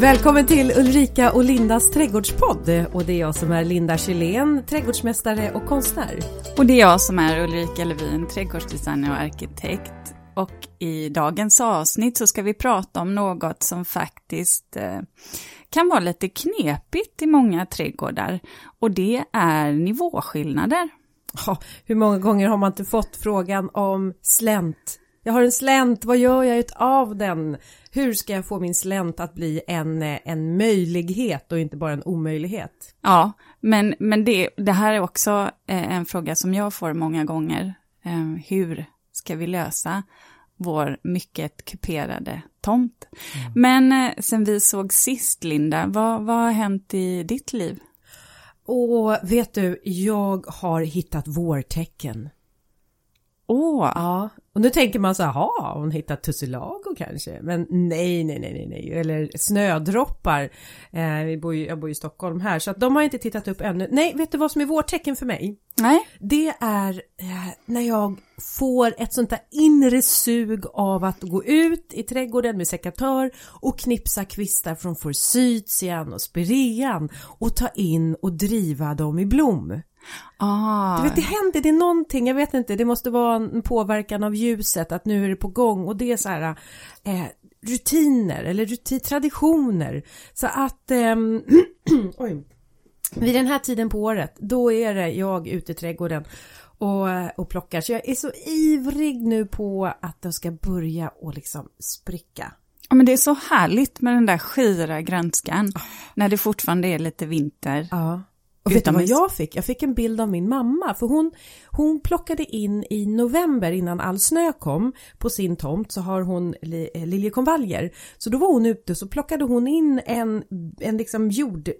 Välkommen till Ulrika och Lindas trädgårdspodd och det är jag som är Linda Kylén, trädgårdsmästare och konstnär. Och det är jag som är Ulrika Levin, trädgårdsdesigner och arkitekt. Och i dagens avsnitt så ska vi prata om något som faktiskt eh, kan vara lite knepigt i många trädgårdar och det är nivåskillnader. Hur många gånger har man inte fått frågan om slänt? Jag har en slänt, vad gör jag av den? Hur ska jag få min slänt att bli en, en möjlighet och inte bara en omöjlighet? Ja, men, men det, det här är också eh, en fråga som jag får många gånger. Eh, hur ska vi lösa vår mycket kuperade tomt? Mm. Men eh, sen vi såg sist, Linda, vad, vad har hänt i ditt liv? Och vet du, jag har hittat vårtecken. Åh! Oh. Ja, och nu tänker man så här, har hon hittat tussilago kanske? Men nej, nej, nej, nej, nej. eller snödroppar. Eh, vi bor ju, jag bor i Stockholm här, så att de har inte tittat upp ännu. Nej, vet du vad som är vårtecken för mig? Nej. Det är eh, när jag får ett sånt där inre sug av att gå ut i trädgården med sekatör och knipsa kvistar från forsytian och spirean och ta in och driva dem i blom. Ah. Du vet, det händer, det är någonting, jag vet inte, det måste vara en påverkan av ljuset, att nu är det på gång och det är så här eh, rutiner eller rutin, traditioner. Så att, eh, oj, vid den här tiden på året, då är det jag ute i trädgården och, och plockar. Så jag är så ivrig nu på att det ska börja och liksom spricka. Ja, men det är så härligt med den där skira grönskan, oh. när det fortfarande är lite vinter. Ja. Och vet du vad jag fick? Jag fick en bild av min mamma för hon, hon plockade in i november innan all snö kom på sin tomt så har hon eh, liljekonvaljer. Så då var hon ute så plockade hon in en, en liksom jord,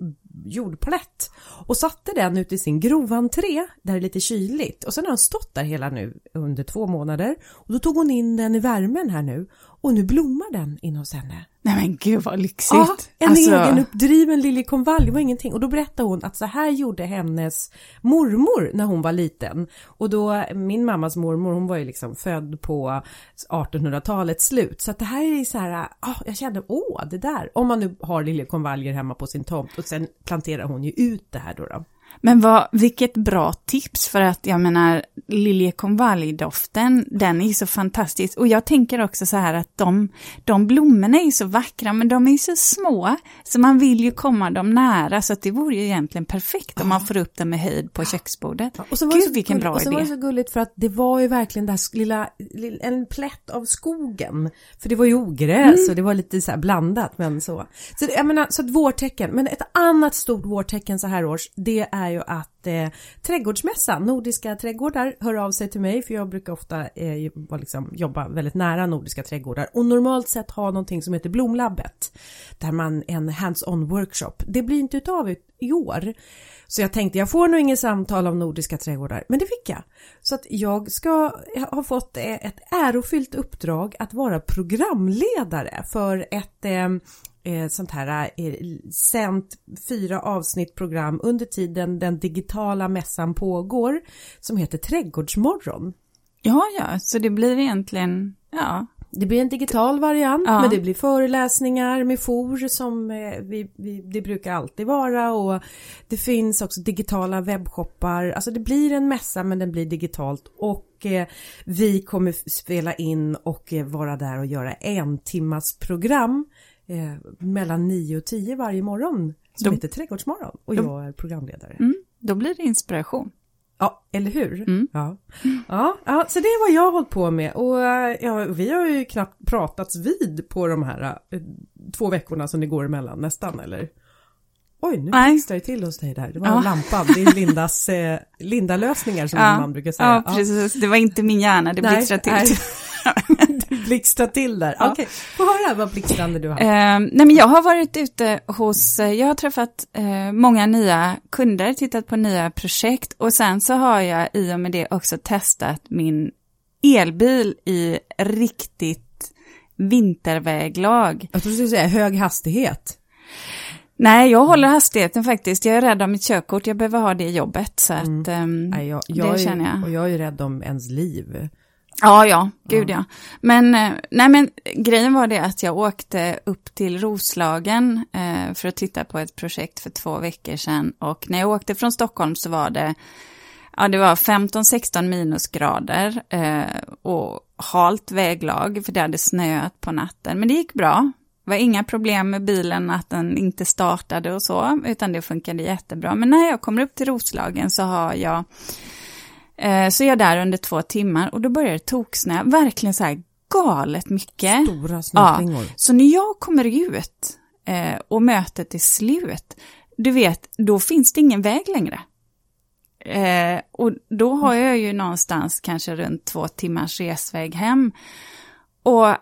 jordplätt och satte den ute i sin grovantré där det är lite kyligt och sen har den stått där hela nu under två månader och då tog hon in den i värmen här nu och nu blommar den in hos henne. Nej men gud vad lyxigt. Ja, en alltså... egen uppdriven liljekonvalj, det var ingenting. Och då berättade hon att så här gjorde hennes mormor när hon var liten. Och då, min mammas mormor, hon var ju liksom född på 1800-talets slut. Så att det här är så här, ah, jag kände, åh, det där. Om man nu har liljekonvaljer hemma på sin tomt. Och sen planterar hon ju ut det här då. då. Men vad, vilket bra tips för att jag menar liljekonvaljdoften, den är så fantastisk. Och jag tänker också så här att de, de blommorna är så vackra men de är så små så man vill ju komma dem nära så att det vore ju egentligen perfekt ja. om man får upp dem med höjd på köksbordet. Ja, och så var Gud vilken bra idé. Och så var det så gulligt för att det var ju verkligen där lilla, en plätt av skogen. För det var ju ogräs mm. och det var lite så här blandat men så. Så jag menar, så ett vårtecken. Men ett annat stort vårtecken så här års det är är ju att eh, Trädgårdsmässan, Nordiska trädgårdar, hör av sig till mig för jag brukar ofta eh, liksom, jobba väldigt nära Nordiska trädgårdar och normalt sett ha någonting som heter Blomlabbet där man en hands-on workshop. Det blir inte utav i år. Så jag tänkte jag får nog inget samtal om Nordiska trädgårdar, men det fick jag. Så att jag ska ha fått eh, ett ärofyllt uppdrag att vara programledare för ett eh, eh, sånt här eh, sänt fyra avsnitt program under tiden den digitala mässan pågår som heter Trädgårdsmorgon. Ja, ja, så det blir egentligen, ja. Det blir en digital variant, ja. men det blir föreläsningar med for som eh, vi, vi, det brukar alltid vara och det finns också digitala webbshoppar. Alltså det blir en mässa men den blir digitalt och eh, vi kommer spela in och eh, vara där och göra en timmas program eh, mellan 9 och 10 varje morgon som då, heter Trädgårdsmorgon och då, jag är programledare. Mm, då blir det inspiration. Ja, eller hur? Mm. Ja. Ja, ja, så det är vad jag har hållit på med och ja, vi har ju knappt pratats vid på de här eh, två veckorna som det går emellan nästan eller? Oj, nu blixtrar det till hos dig där. Det var ja. lampan. Det är Lindas eh, Linda-lösningsar som ja. man brukar säga. Ja, precis. Det var inte min hjärna, det blixtrade till. Blixtrade till där. Ja. Okej, få höra vad blixtrande du har. Eh, nej, men jag har varit ute hos, eh, jag har träffat eh, många nya kunder, tittat på nya projekt och sen så har jag i och med det också testat min elbil i riktigt vinterväglag. Jag trodde du skulle säga hög hastighet. Nej, jag håller hastigheten faktiskt. Jag är rädd om mitt körkort. Jag behöver ha det i jobbet. Så att, mm. um, Nej, jag, jag det är, känner jag. Och jag är rädd om ens liv. Ja, ja, gud ja. Men, eh, nej men grejen var det att jag åkte upp till Roslagen eh, för att titta på ett projekt för två veckor sedan. Och när jag åkte från Stockholm så var det, ja det var 15-16 minusgrader eh, och halt väglag för det hade snöat på natten. Men det gick bra. Det var inga problem med bilen att den inte startade och så, utan det funkade jättebra. Men när jag kommer upp till Roslagen så har jag Eh, så är jag där under två timmar och då börjar det toksnö, verkligen så här galet mycket. Stora snöflingor. Ja, så när jag kommer ut eh, och mötet är slut, du vet, då finns det ingen väg längre. Eh, och då har jag ju någonstans kanske runt två timmars resväg hem. Och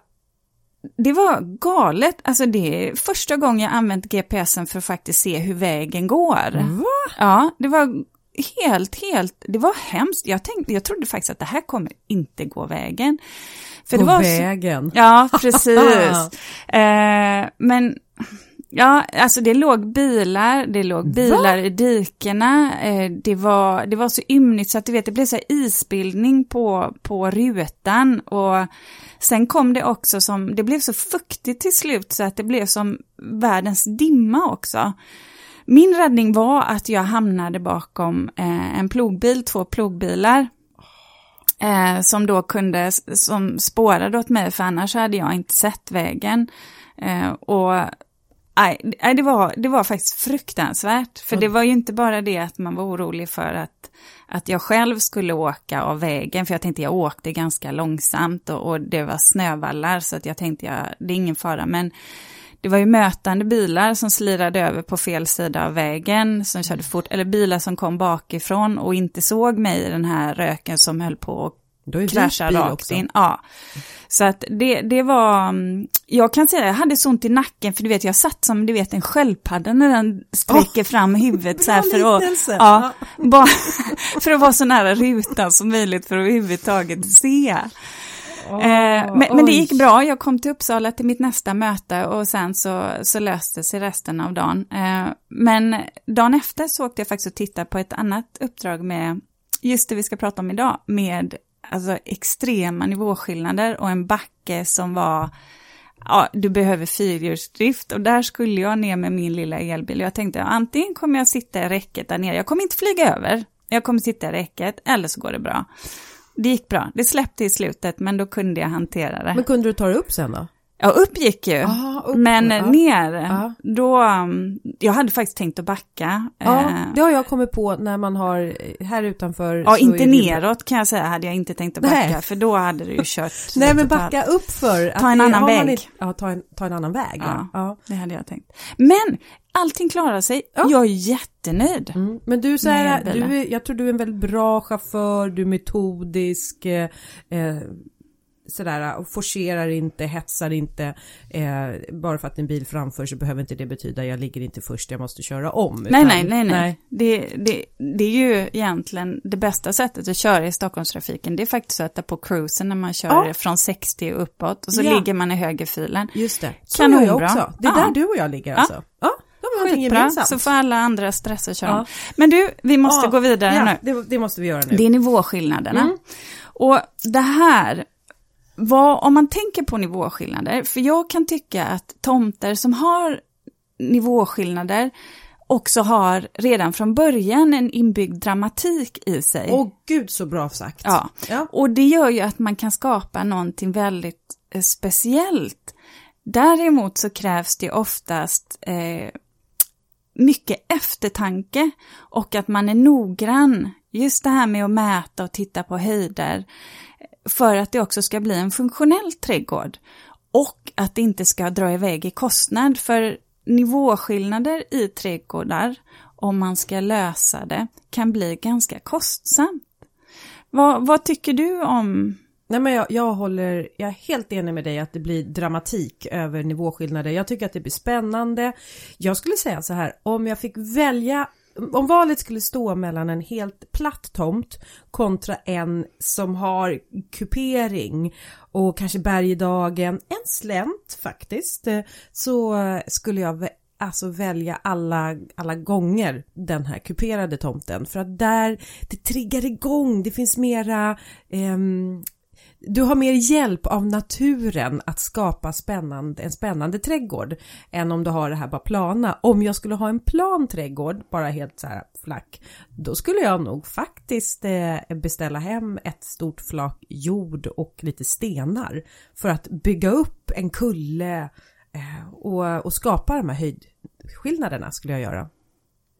det var galet, alltså det är första gången jag använt GPSen för att faktiskt se hur vägen går. Va? Ja, det var helt, helt, det var hemskt. Jag, tänkte, jag trodde faktiskt att det här kommer inte gå vägen. För gå det var vägen? Så, ja, precis. eh, men Ja, alltså det låg bilar, det låg bilar Va? i dikena, eh, det, var, det var så ymnigt så att du vet, det blev så här isbildning på, på rutan och sen kom det också som, det blev så fuktigt till slut så att det blev som världens dimma också. Min räddning var att jag hamnade bakom eh, en plogbil, två plogbilar. Eh, som då kunde, som spårade åt mig, för annars hade jag inte sett vägen. Eh, och nej, det var, det var faktiskt fruktansvärt. För det var ju inte bara det att man var orolig för att, att jag själv skulle åka av vägen, för jag tänkte jag åkte ganska långsamt och, och det var snövallar, så att jag tänkte jag, det är ingen fara. Men det var ju mötande bilar som slirade över på fel sida av vägen, som körde fort, eller bilar som kom bakifrån och inte såg mig i den här röken som höll på att krascha rakt också. in. Ja. Så att det, det var, mm, jag kan säga, jag hade så ont i nacken för du vet jag satt som du vet en sköldpadda när den sträcker oh, fram huvudet så här för att, ja, bara, för att vara så nära rutan som möjligt för att överhuvudtaget se. Oh, men, men, det gick bra, jag kom till Uppsala till mitt nästa möte och sen så, så löste sig resten av dagen. Eh, men dagen efter så åkte jag faktiskt och tittade på ett annat uppdrag med, just det vi ska prata om idag, med alltså extrema nivåskillnader och en backe som var ja, du behöver fyrhjulsdrift. Och där skulle jag ner med min lilla elbil. Jag tänkte antingen kommer jag sitta i räcket där nere, jag kommer inte flyga över, jag kommer sitta i räcket eller så går det bra det gick bra. Det släppte i slutet, men då kunde jag hantera det. Men kunde du ta det upp sen då? Ja, upp gick ju. Aha, upp, men ja. ner, ja. då, um, jag hade faktiskt tänkt att backa. Ja, eh, det har jag kommit på när man har, här utanför. Ja, inte neråt kan jag säga, hade jag inte tänkt att backa, Nej. för då hade du ju kört. Nej, men backa upp för. Ta en annan väg. Inte, ja, ta en, ta en annan väg. Ja, ja, det hade jag tänkt. Men allting klarar sig. Ja. Jag är jättenöjd. Mm. Men du, så här, du, jag tror du är en väldigt bra chaufför, du är metodisk. Eh, eh sådär forcerar inte, hetsar inte. Eh, bara för att en bil framför så behöver inte det betyda jag ligger inte först, jag måste köra om. Nej, nej, nej, nej. Det, det, det är ju egentligen det bästa sättet att köra i Stockholmstrafiken. Det är faktiskt att sätta på cruisen när man kör ja. från 60 och uppåt och så ja. ligger man i högerfilen. Just det. Så Kanonbra. jag också. Det är ja. där du och jag ligger alltså. Ja. Skitbra, så får alla andra stressa och köra. Ja. Men du, vi måste ja, gå vidare ja, nu. Det, det, måste vi göra nu. Det är nivåskillnaderna. Mm. Och det här vad, om man tänker på nivåskillnader, för jag kan tycka att tomter som har nivåskillnader också har redan från början en inbyggd dramatik i sig. Åh gud så bra sagt. Ja. ja, och det gör ju att man kan skapa någonting väldigt eh, speciellt. Däremot så krävs det oftast eh, mycket eftertanke och att man är noggrann. Just det här med att mäta och titta på höjder för att det också ska bli en funktionell trädgård. Och att det inte ska dra iväg i kostnad, för nivåskillnader i trädgårdar, om man ska lösa det, kan bli ganska kostsamt. Vad, vad tycker du om Nej men jag, jag håller, jag är helt enig med dig att det blir dramatik över nivåskillnader. Jag tycker att det blir spännande. Jag skulle säga så här, om jag fick välja om valet skulle stå mellan en helt platt tomt kontra en som har kupering och kanske bergdagen, en slänt faktiskt, eh, så skulle jag alltså välja alla, alla gånger den här kuperade tomten för att där det triggar igång, det finns mera eh, du har mer hjälp av naturen att skapa spännande, en spännande trädgård än om du har det här bara plana. Om jag skulle ha en plan trädgård, bara helt så här flack, då skulle jag nog faktiskt eh, beställa hem ett stort flak jord och lite stenar för att bygga upp en kulle eh, och, och skapa de här höjdskillnaderna skulle jag göra.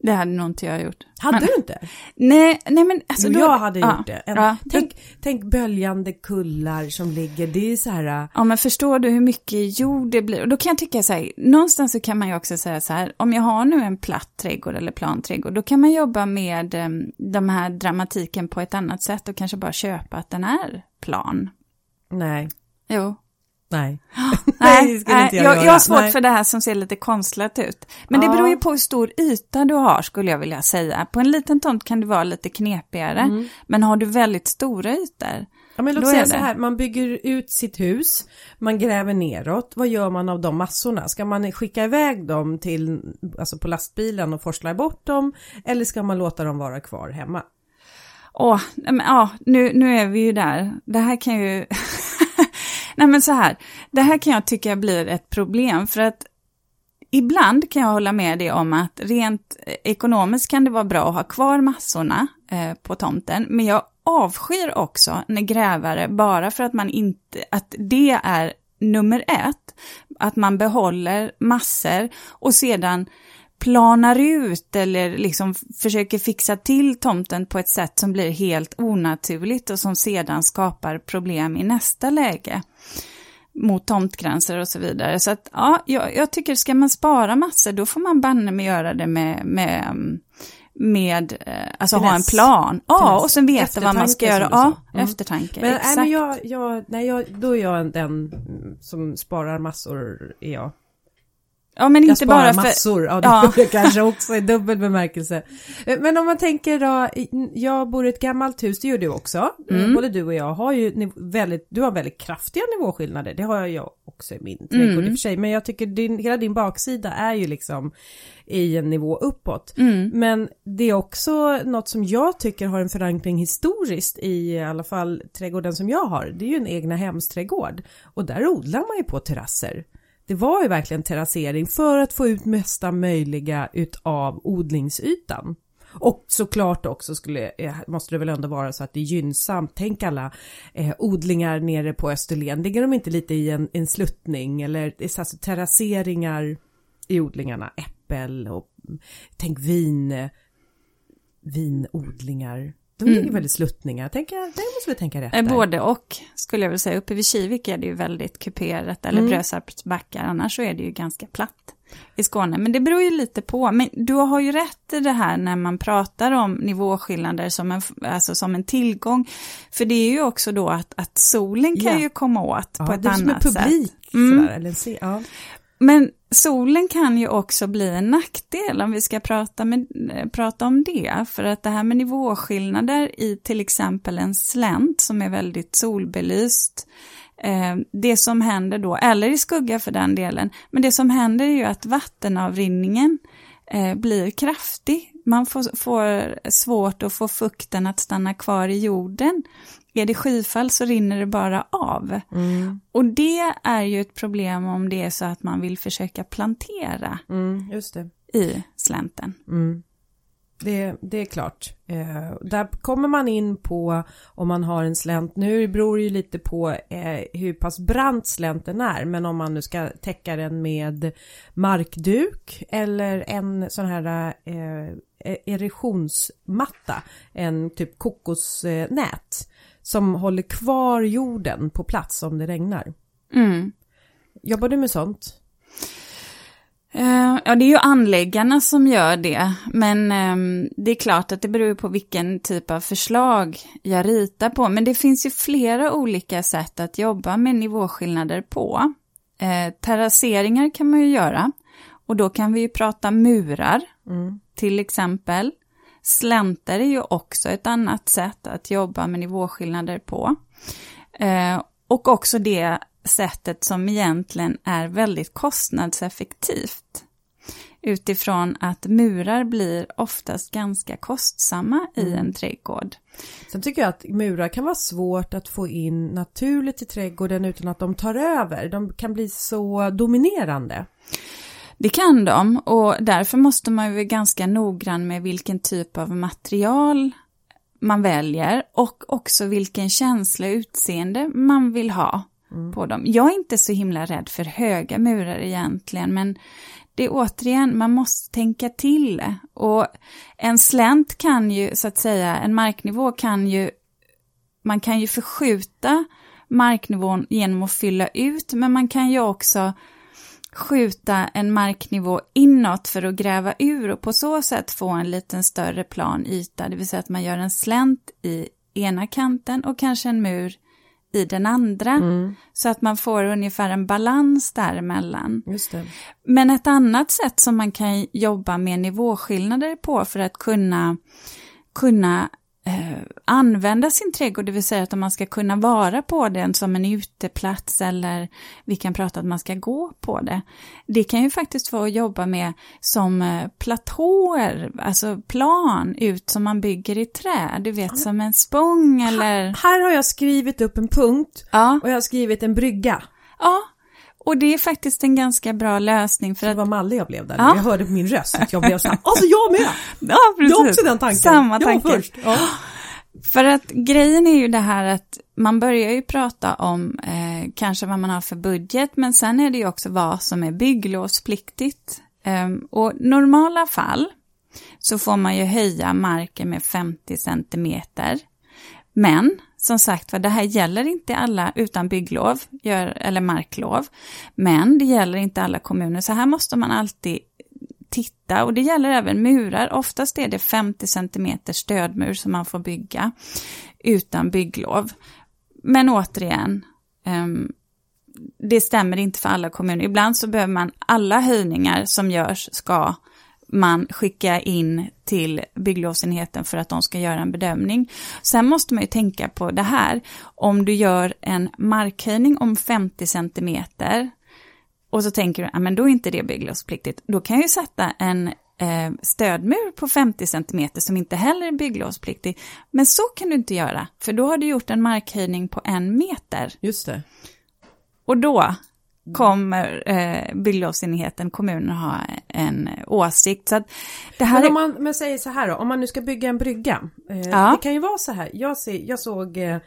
Det hade nog inte jag gjort. Hade men, du inte? Nej, nej men alltså jo, då, jag hade ja, gjort det. En, ja, tänk, tänk böljande kullar som ligger, det är så här... Ja, men förstår du hur mycket jord det blir? Och då kan jag tycka så här, någonstans så kan man ju också säga så här, om jag har nu en platt trädgård eller plan trädgård, då kan man jobba med um, de här dramatiken på ett annat sätt och kanske bara köpa att den är plan. Nej. Jo, Nej. nej, nej jag, jag, jag har svårt nej. för det här som ser lite konstlat ut. Men ja. det beror ju på hur stor yta du har skulle jag vilja säga. På en liten tomt kan det vara lite knepigare. Mm. Men har du väldigt stora ytor. Ja men låt säga så här, man bygger ut sitt hus, man gräver neråt, vad gör man av de massorna? Ska man skicka iväg dem till, alltså på lastbilen och forsla bort dem? Eller ska man låta dem vara kvar hemma? Åh, men, ja, nu, nu är vi ju där. Det här kan ju... Nej men så här, det här kan jag tycka blir ett problem för att ibland kan jag hålla med dig om att rent eh, ekonomiskt kan det vara bra att ha kvar massorna eh, på tomten, men jag avskyr också när grävare, bara för att man inte, att det är nummer ett, att man behåller massor och sedan planar ut eller liksom försöker fixa till tomten på ett sätt som blir helt onaturligt och som sedan skapar problem i nästa läge mot tomtgränser och så vidare. Så att ja, jag, jag tycker ska man spara massor då får man banne med göra det med, med med, eh, alltså Finess. ha en plan. Ja, och sen veta vad man ska göra. Ja, mm. eftertanke. Men, exakt. Nej, men jag, jag, nej, jag, då är jag den som sparar massor, är jag. Ja, men inte bara för... massor, ja, det kanske också i dubbel bemärkelse. Eh, men om man tänker då, jag bor i ett gammalt hus, det gör du också. Eh, mm. Både du och jag har ju väldigt, du har väldigt kraftiga nivåskillnader, det har jag också i min trädgård mm. i och för sig. Men jag tycker din, hela din baksida är ju liksom i en nivå uppåt. Mm. Men det är också något som jag tycker har en förankring historiskt i, i alla fall trädgården som jag har. Det är ju en egna hemsträdgård och där odlar man ju på terrasser det var ju verkligen terrassering för att få ut mesta möjliga utav odlingsytan. Och såklart också skulle, eh, måste det väl ändå vara så att det är gynnsamt. Tänk alla eh, odlingar nere på Österlen, ligger de inte lite i en, en sluttning eller alltså terrasseringar i odlingarna, äppel och tänk vin, eh, vinodlingar. De ligger mm. väldigt sluttningar, tänker det måste vi tänka rätt där. Både och skulle jag vilja säga. Uppe vid Kivik är det ju väldigt kuperat, eller mm. Brösarps backar, annars så är det ju ganska platt i Skåne. Men det beror ju lite på. Men du har ju rätt i det här när man pratar om nivåskillnader som en, alltså som en tillgång. För det är ju också då att, att solen kan ja. ju komma åt ja, på ett annat sätt. Publik, mm. sådär, eller se, ja. Men solen kan ju också bli en nackdel om vi ska prata, med, eh, prata om det. För att det här med nivåskillnader i till exempel en slänt som är väldigt solbelyst, eh, det som händer då, eller i skugga för den delen, men det som händer är ju att vattenavrinningen eh, blir kraftig. Man får, får svårt att få fukten att stanna kvar i jorden är det skyfall så rinner det bara av. Mm. Och det är ju ett problem om det är så att man vill försöka plantera mm, i slänten. Mm. Det, det, är klart. Eh, där kommer man in på om man har en slänt. Nu beror det ju lite på eh, hur pass brant slänten är. Men om man nu ska täcka den med markduk eller en sån här eh, erosionsmatta. En typ kokosnät som håller kvar jorden på plats om det regnar. Mm. Jobbar du med sånt? Uh, ja, det är ju anläggarna som gör det, men um, det är klart att det beror på vilken typ av förslag jag ritar på. Men det finns ju flera olika sätt att jobba med nivåskillnader på. Uh, terrasseringar kan man ju göra, och då kan vi ju prata murar, mm. till exempel. Slänter är ju också ett annat sätt att jobba med nivåskillnader på. Eh, och också det sättet som egentligen är väldigt kostnadseffektivt. utifrån att murar blir oftast ganska kostsamma i Mm. en trädgård. Sen tycker jag att murar kan vara svårt att få in naturligt i trädgården utan att de tar över. De kan bli så dominerande. Det kan de och därför måste man ju vara ganska noggrann med vilken typ av material man väljer och också vilken känsla och utseende man vill ha på dem. Jag är inte så himla rädd för höga murar egentligen men det är återigen, man måste tänka till. Och en slänt kan ju så att säga, en marknivå kan ju, man kan ju förskjuta marknivån genom att fylla ut men man kan ju också skjuta en marknivå inåt för att gräva ur och på så sätt få en liten större plan yta, det vill säga att man gör en slänt i ena kanten och kanske en mur i den andra. Så att man får ungefär en balans däremellan. Just det. Men ett annat sätt som man kan jobba med nivåskillnader på för att kunna, kunna eh, använda sin trädgård, det vill säga att om man ska kunna vara på den som en uteplats eller vi kan prata att man ska gå på det. Det kan ju faktiskt vara att jobba med som eh, platåer, alltså plan ut som man bygger i trä, du vet som en spång eller... Här har jag skrivit upp en punkt Ja, och jag har skrivit en brygga. ja. Och det är faktiskt en ganska bra lösning för Det att... var mallig jag blev där. Ja. Jag hörde på min röst att jag blev så här, alltså jag med! Ja, Jag har också den tanken. Samma tanke. Jag först. Ja. För att grejen är ju det här att man börjar ju prata om eh, kanske vad man har för budget, men sen är det ju också vad som är bygglovspliktigt. Ehm, och normala fall så får man ju höja marken med 50 centimeter. Men som sagt var, det här gäller inte alla utan bygglov eller marklov. Men det gäller inte alla kommuner, så här måste man alltid titta och det gäller även murar. Oftast är det 50 cm stödmur som man får bygga utan bygglov. Men återigen, ehm, det stämmer inte för alla kommuner. Ibland så behöver man alla höjningar som görs ska man skicka in till bygglovsenheten för att de ska göra en bedömning. Sen måste man ju tänka på det här, om du gör en markhöjning om 50 centimeter och så tänker du, ja men då är inte det bygglovspliktigt. Då kan jag ju sätta en eh, stödmur på 50 cm som inte heller är bygglovspliktig. Men så kan du inte göra, för då har du gjort en markhöjning på en meter. Just det. Och då kommer eh, bygglovsenheten, kommunen ha en åsikt. Så att det här Men om man men säger så här då, om man nu ska bygga en brygga. Eh, Ja. Det kan ju vara så här, jag, ser, jag såg eh,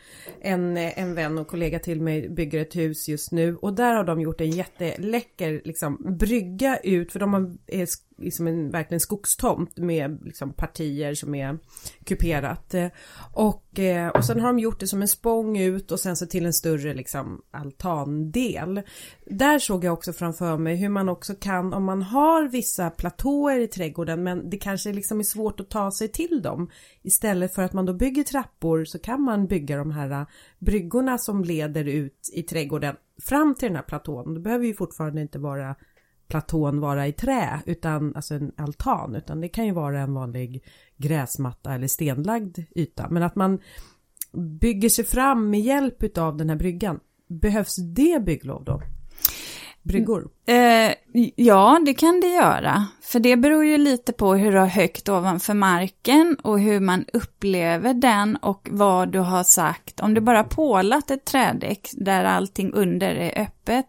en, eh, en vän och kollega till mig bygger ett hus just nu och där har de gjort en jätteläcker liksom, brygga ut, för de har sk- liksom en verkligen skogstomt med liksom, partier som är kuperat. Eh, och, eh, och sen har de gjort det som en spång ut och sen så till en större liksom, altandel. Där såg jag också framför mig hur man också kan, om man har vissa platåer i trädgården men det kanske liksom är svårt att ta sig till dem. Istället för att man då bygger trappor så kan man bygga de här eh, bryggorna som leder ut i trädgården fram till den här platån. Det behöver ju fortfarande inte vara platån vara i trä utan alltså en altan utan det kan ju vara en vanlig gräsmatta eller stenlagd yta. Men att man bygger sig fram med hjälp utav den här bryggan. Behövs det bygglov då? Bryggor? Mm. Eh, ja, det kan det göra. För det beror ju lite på hur du har högt ovanför marken och hur man upplever den och vad du har sagt. Om du bara pålat ett trädäck där allting under är öppet,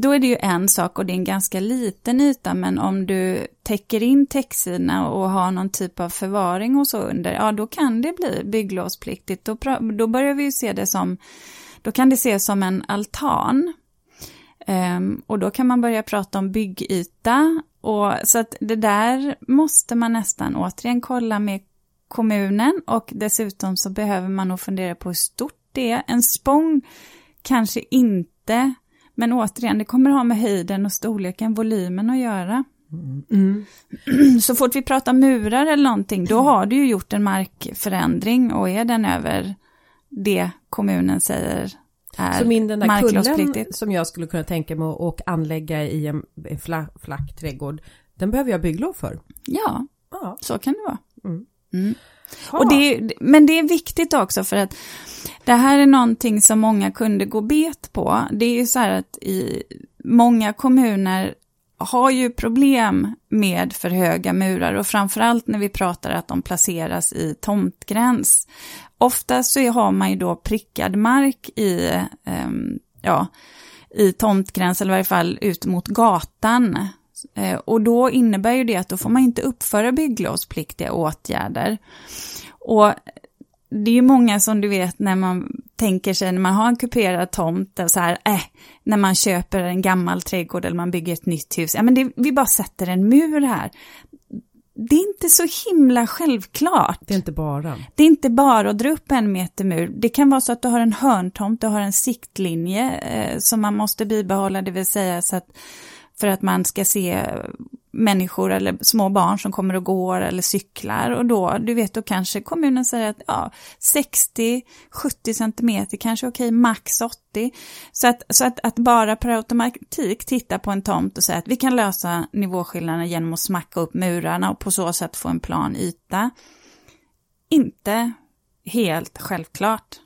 då är det ju en sak och det är en ganska liten yta, men om du täcker in täcksidorna och har någon typ av förvaring och så under, ja då kan det bli bygglovspliktigt. Då, då börjar vi ju se det som, då kan det ses som en altan. Um, och då kan man börja prata om byggyta. Och, så att det där måste man nästan återigen kolla med kommunen och dessutom så behöver man nog fundera på hur stort det är. En spång kanske inte, men återigen det kommer ha med höjden och storleken, volymen att göra. Mm. Så fort vi pratar murar eller någonting, då har du ju gjort en markförändring och är den över det kommunen säger är Så min den där kullen som jag skulle kunna tänka mig att anlägga i en, en fla, flack trädgård. Den behöver jag bygglov för. Ja, Ja. så kan det vara. Mm. Mm. Och det, men det är viktigt också för att det här är någonting som många kunder går bet på. Det är ju så här att i många kommuner har ju problem med för höga murar och framförallt när vi pratar att de placeras i tomtgräns. Oftast så har man ju då prickad mark i, eh, ja, i tomtgräns eller i varje fall ut mot gatan. Eh, och då innebär ju det att då får man inte uppföra bygglovspliktiga åtgärder. Och det är ju många som du vet när man tänker sig när man har en kuperad tomt, så här, äh, när man köper en gammal trädgård eller man bygger ett nytt hus, ja men det, vi bara sätter en mur här. Det är inte så himla självklart. Det är inte bara. Det är inte bara att dra upp en meter mur. Det kan vara så att du har en hörntomt, du har en siktlinje eh, som man måste bibehålla, det vill säga så att för att man ska se människor eller små barn som kommer och går eller cyklar och då, du vet, då kanske kommunen säger att ja, 60-70 centimeter kanske okej, max 80. Så att, så att, att bara per automatik titta på en tomt och säga att vi kan lösa nivåskillnaderna genom att smacka upp murarna och på så sätt få en plan yta. Inte helt självklart.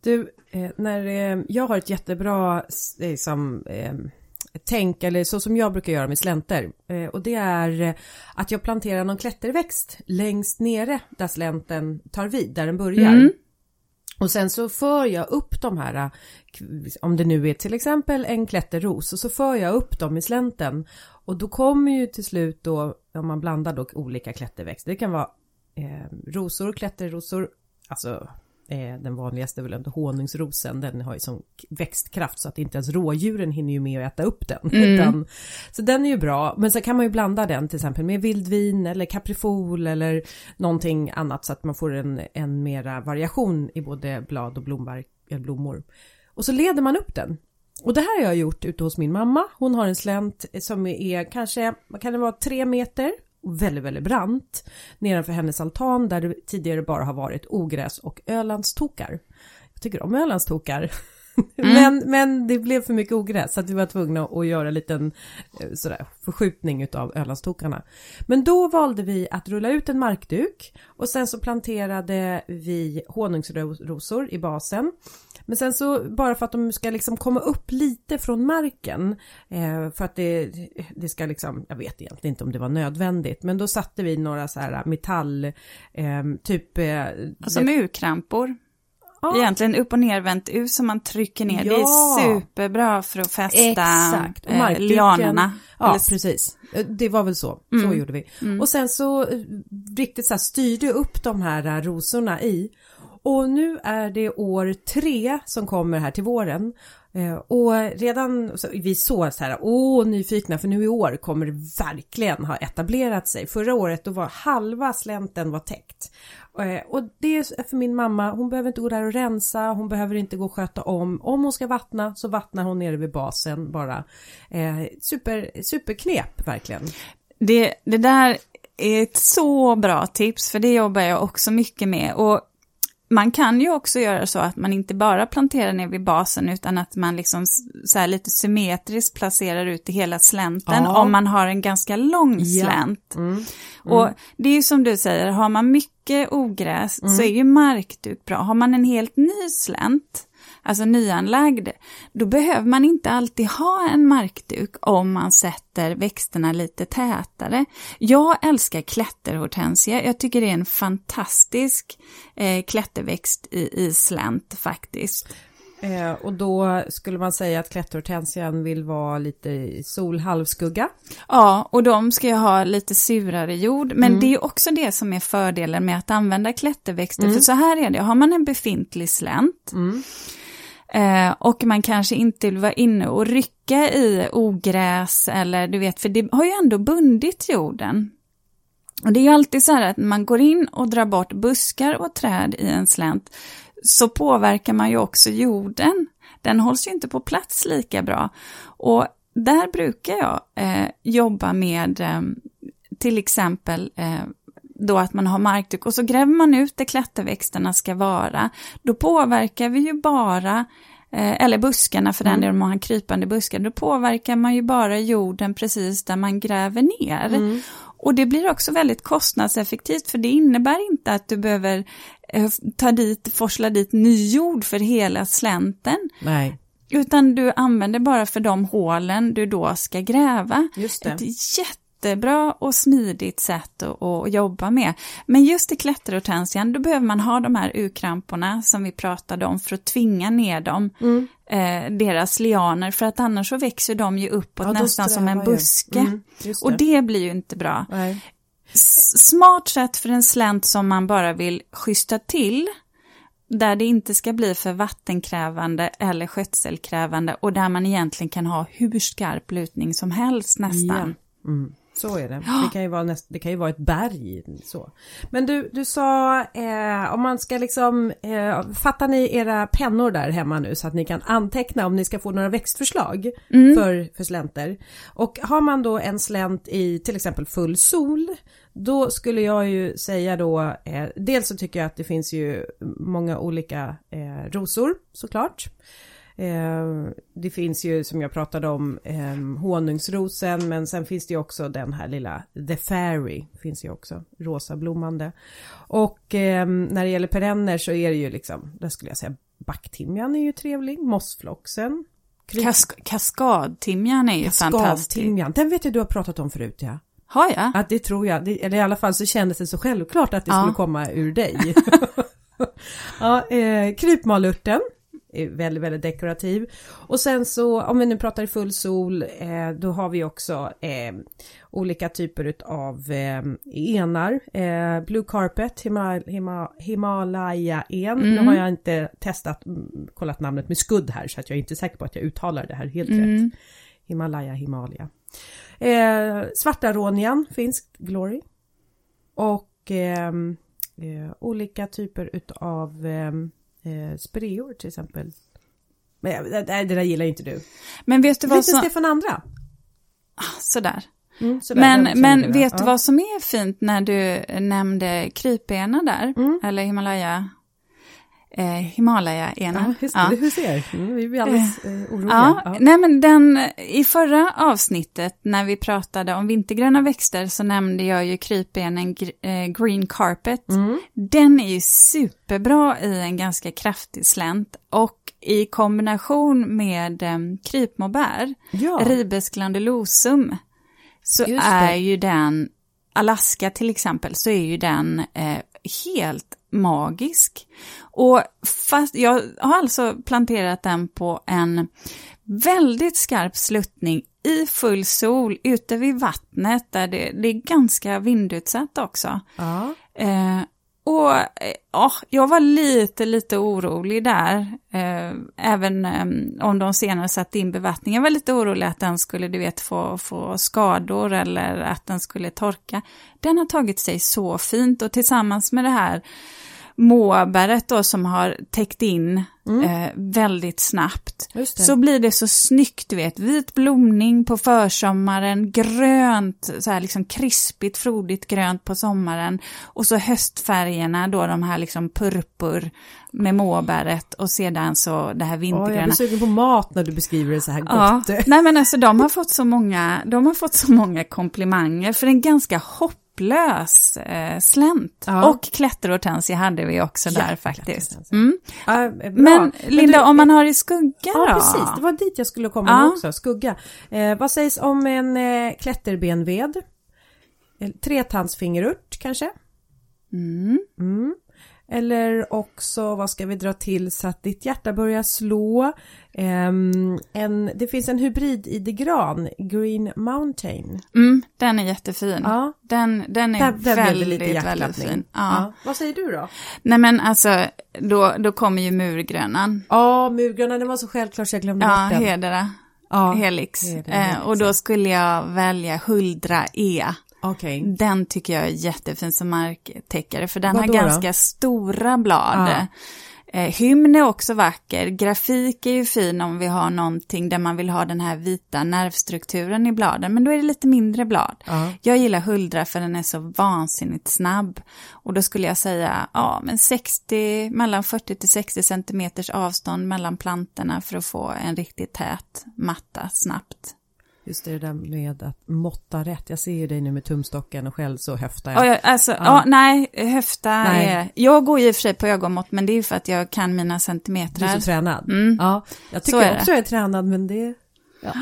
Du, eh, när eh, jag har ett jättebra liksom, tänk, eller så som jag brukar göra med slänter. Eh, och det är eh, att jag planterar någon klätterväxt längst nere där slänten tar vid, där den börjar. Mm. Och sen så för jag upp de här, eh, om det nu är till exempel en klätterros, och så för jag upp dem i slänten. Och då kommer ju till slut då, om man blandar då olika klätterväxter, det kan vara eh, rosor, klätterrosor, alltså Eh, den vanligaste är väl inte honungsrosen, den har ju sån växtkraft så att inte ens rådjuren hinner ju med att äta upp den. Mm. Utan, så den är ju bra, men så kan man ju blanda den till exempel med vildvin eller kaprifol eller någonting annat så att man får en, en mera variation i både blad och blomverk, blommor. Och så leder man upp den. Och det här har jag gjort ute hos min mamma. Hon har en slänt som är kanske, vad kan det vara, tre meter väldigt, väldigt brant nedanför hennes altan där det tidigare bara har varit ogräs och ölandstokar. Jag tycker om ölandstokar. Mm. men, men det blev för mycket ogräs så att vi var tvungna att göra en liten eh, sådär, förskjutning utav ölandstokarna. Men då valde vi att rulla ut en markduk och sen så planterade vi honungsrosor i basen men sen så bara för att de ska liksom komma upp lite från marken eh, för att det, det ska liksom, jag vet egentligen inte om det var nödvändigt, men då satte vi några så här metall, eh, typ... Alltså murkrampor. Ja. Egentligen upp och nervänt ut som man trycker ner. Ja. Det är superbra för att fästa Exakt. Och eh, lianerna. Ja, Eller... precis. Eh, det var väl så. Mm. Så gjorde vi. Mm. Och sen så eh, riktigt så här styrde upp de här rosorna i. Och nu är det år tre som kommer här till våren. Eh, och redan, så vi såg så här, åh nyfikna för nu i år kommer det verkligen ha etablerat sig. Förra året då var halva slänten var täckt. Eh, och det är för min mamma, hon behöver inte gå där och rensa, hon behöver inte gå och sköta om. Om hon ska vattna så vattnar hon nere vid basen bara. Eh, super, superknep verkligen. Det, det där är ett så bra tips, för det jobbar jag också mycket med. Och man kan ju också göra så att man inte bara planterar ner vid basen utan att man liksom så lite symmetriskt placerar ut i hela slänten ja. om man har en ganska lång slänt. Ja. Mm. Mm. Och det är ju som du säger, har man mycket ogräs mm. så är ju markduk bra. Har man en helt ny slänt alltså nyanlagd, då behöver man inte alltid ha en markduk om man sätter växterna lite tätare. Jag älskar klätterhortensia, jag tycker det är en fantastisk eh, klätterväxt i, i slänt faktiskt. Eh, och då skulle man säga att klätterhortensian vill vara lite i solhalvskugga. Ja, och de ska ju ha lite surare jord. Men mm. det är också det som är fördelen med att använda klätterväxter. Mm. För så här är det, har man en befintlig slänt mm. Eh, och man kanske inte vill vara inne och rycka i ogräs eller du vet, för det har ju ändå bundit jorden. Och det är ju alltid så här att när man går in och drar bort buskar och träd i en slänt så påverkar man ju också jorden. Den hålls ju inte på plats lika bra. Och där brukar jag eh, jobba med eh, till exempel eh, då att man har markduk och så gräver man ut där klätterväxterna ska vara, då påverkar vi ju bara eh, eller buskarna för den mm. delen, om man har krypande buskar, då påverkar man ju bara jorden precis där man gräver ner. Mm. Och det blir också väldigt kostnadseffektivt för det innebär inte att du behöver eh, ta dit, forsla dit ny jord för hela slänten. Nej. Utan du använder bara för de hålen du då ska gräva. Just det. Ett jättebra och smidigt sätt att, att jobba med. Men just i klätterhortensian, då behöver man ha de här urkramporna som vi pratade om för att tvinga ner dem, Mm. eh, deras lianer, för att annars så växer de ju uppåt Ja, nästan som en buske. Mm, just Och det blir ju inte bra. Nej. Smart sätt för en slänt som man bara vill schyssta till, där det inte ska bli för vattenkrävande eller skötselkrävande och där man egentligen kan ha hur skarp lutning som helst nästan. Ja. Mm. Så är det. Det kan ju vara, näst, det kan ju vara ett berg. Så. Men du, du sa eh, om man ska liksom, eh, fattar ni era pennor där hemma nu så att ni kan anteckna om ni ska få några växtförslag för, för slänter. Och har man då en slänt i till exempel full sol, då skulle jag ju säga då, eh, dels så tycker jag att det finns ju många olika eh, rosor såklart. Eh, det finns ju som jag pratade om eh, honungsrosen men sen finns det ju också den här lilla The Fairy finns ju också rosa blommande. Och eh, när det gäller perenner så är det ju liksom, där skulle jag säga backtimjan är ju trevlig, mossfloxen. Kask kaskadtimjan är ju fantastisk. Den vet jag du har pratat om förut ja. Har jag? Att det tror jag, det, eller i alla fall så kändes det så självklart att det Ja. skulle komma ur dig. ja, eh, krypmalurten är väldigt, väldigt dekorativ. Och sen så, om vi nu pratar i full sol, eh, då har vi också eh, olika typer av eh, enar. Eh, Blue Carpet, Hima, Hima, Himalaya-en. Nu har jag inte testat, mm, kollat namnet med skudd här så att jag är inte säker på att jag uttalar det här helt rätt. Himalaya, Himalaya. Eh, svarta ronian finns, Glory. Och ehm, eh, olika typer utav ehm, eh, spreor till exempel. Men jag- det, där gillar ju inte du. Men vet du vad Lite som... Stefan Andra. Sådär. Mm, sådär, Men, men vet du Ja. vad som är fint när du nämnde krypena där? Mm. Eller Himalaya? Eh, Himalaya-ena. Ja, just det, du ser. Mm, vi blir alldeles eh, oroliga. Ja, Ja. nej men den, i förra avsnittet när vi pratade om vintergröna växter så nämnde jag ju krypenen eh, Green Carpet. Mm. Den är ju superbra i en ganska kraftig slänt och i kombination med eh, krypmorbär, Ja. Ribes glandulosum, så är ju den, Alaska till exempel, så är ju den eh, helt magisk. Och fast, jag har alltså planterat den på en väldigt skarp sluttning i full sol ute vid vattnet där det, det är ganska vindutsatt också. Ja. Eh, och eh, ja, jag var lite, lite orolig där. Eh, även eh, om de senare satte in bevattning. Jag var lite orolig att den skulle, du vet, få, få skador eller att den skulle torka. Den har tagit sig så fint och tillsammans med det här måbäret då som har täckt in eh, väldigt snabbt. Så blir det så snyggt, du vet, vit blomning på försommaren, grönt, så här liksom krispigt, frodigt grönt på sommaren och så höstfärgerna då, de här liksom purpur med måbäret och sedan så det här Oj, jag vintergröna. blir sugen på mat när du beskriver det så här Ja, gott. nej men alltså de har fått så många, de har fått så många komplimanger för en ganska hopplös eh, slänt. Ja. Och klätterhortensia hade vi också där faktiskt. Mm. Ja, bra. Men Linda, du- om man har i skugga Ja, då? precis. Det var dit jag skulle komma Ja. också. Skugga. Eh, vad sägs om en eh, klätterbenved? Eh, Tretandsfingerört kanske? Mm. Mm. Eller också, vad ska vi dra till så att ditt hjärta börjar slå? Ehm, en, det finns en hybrid i gran, Green Mountain. Mm, den är jättefin. Ja. Den, den är Där, väldigt, lite väldigt fin. Ja. Ja. Vad säger du då? Nej men alltså, då, då kommer ju murgrönan. Ja, murgröna, den var så självklart så jag glömde Ja, bort den. hedera. Ja, Helix. Hedera, Eh, och då skulle jag välja Huldra E. Okej. Den tycker jag är jättefin som marktäckare för den Vadå har då? ganska stora blad. Ja. Eh, hymn är också vacker, grafik är ju fin om vi har någonting där man vill ha den här vita nervstrukturen i bladen, men då är det lite mindre blad. Ja. Jag gillar Huldra för den är så vansinnigt snabb. Och då skulle jag säga, ja men 60, mellan 40 till 60 centimeters avstånd mellan plantorna för att få en riktigt tät matta snabbt. Just det där med att måtta rätt. Jag ser ju dig nu med tumstocken och själv så höftar Ja, jag. jag- alltså, Ja. ja. nej, höfta Nej. är... Jag går ju i och för sig på ögonmått, men det är ju för att jag kan mina Du är centimetrar. så tränad. Mm. Ja, jag tycker det. också jag är tränad men det...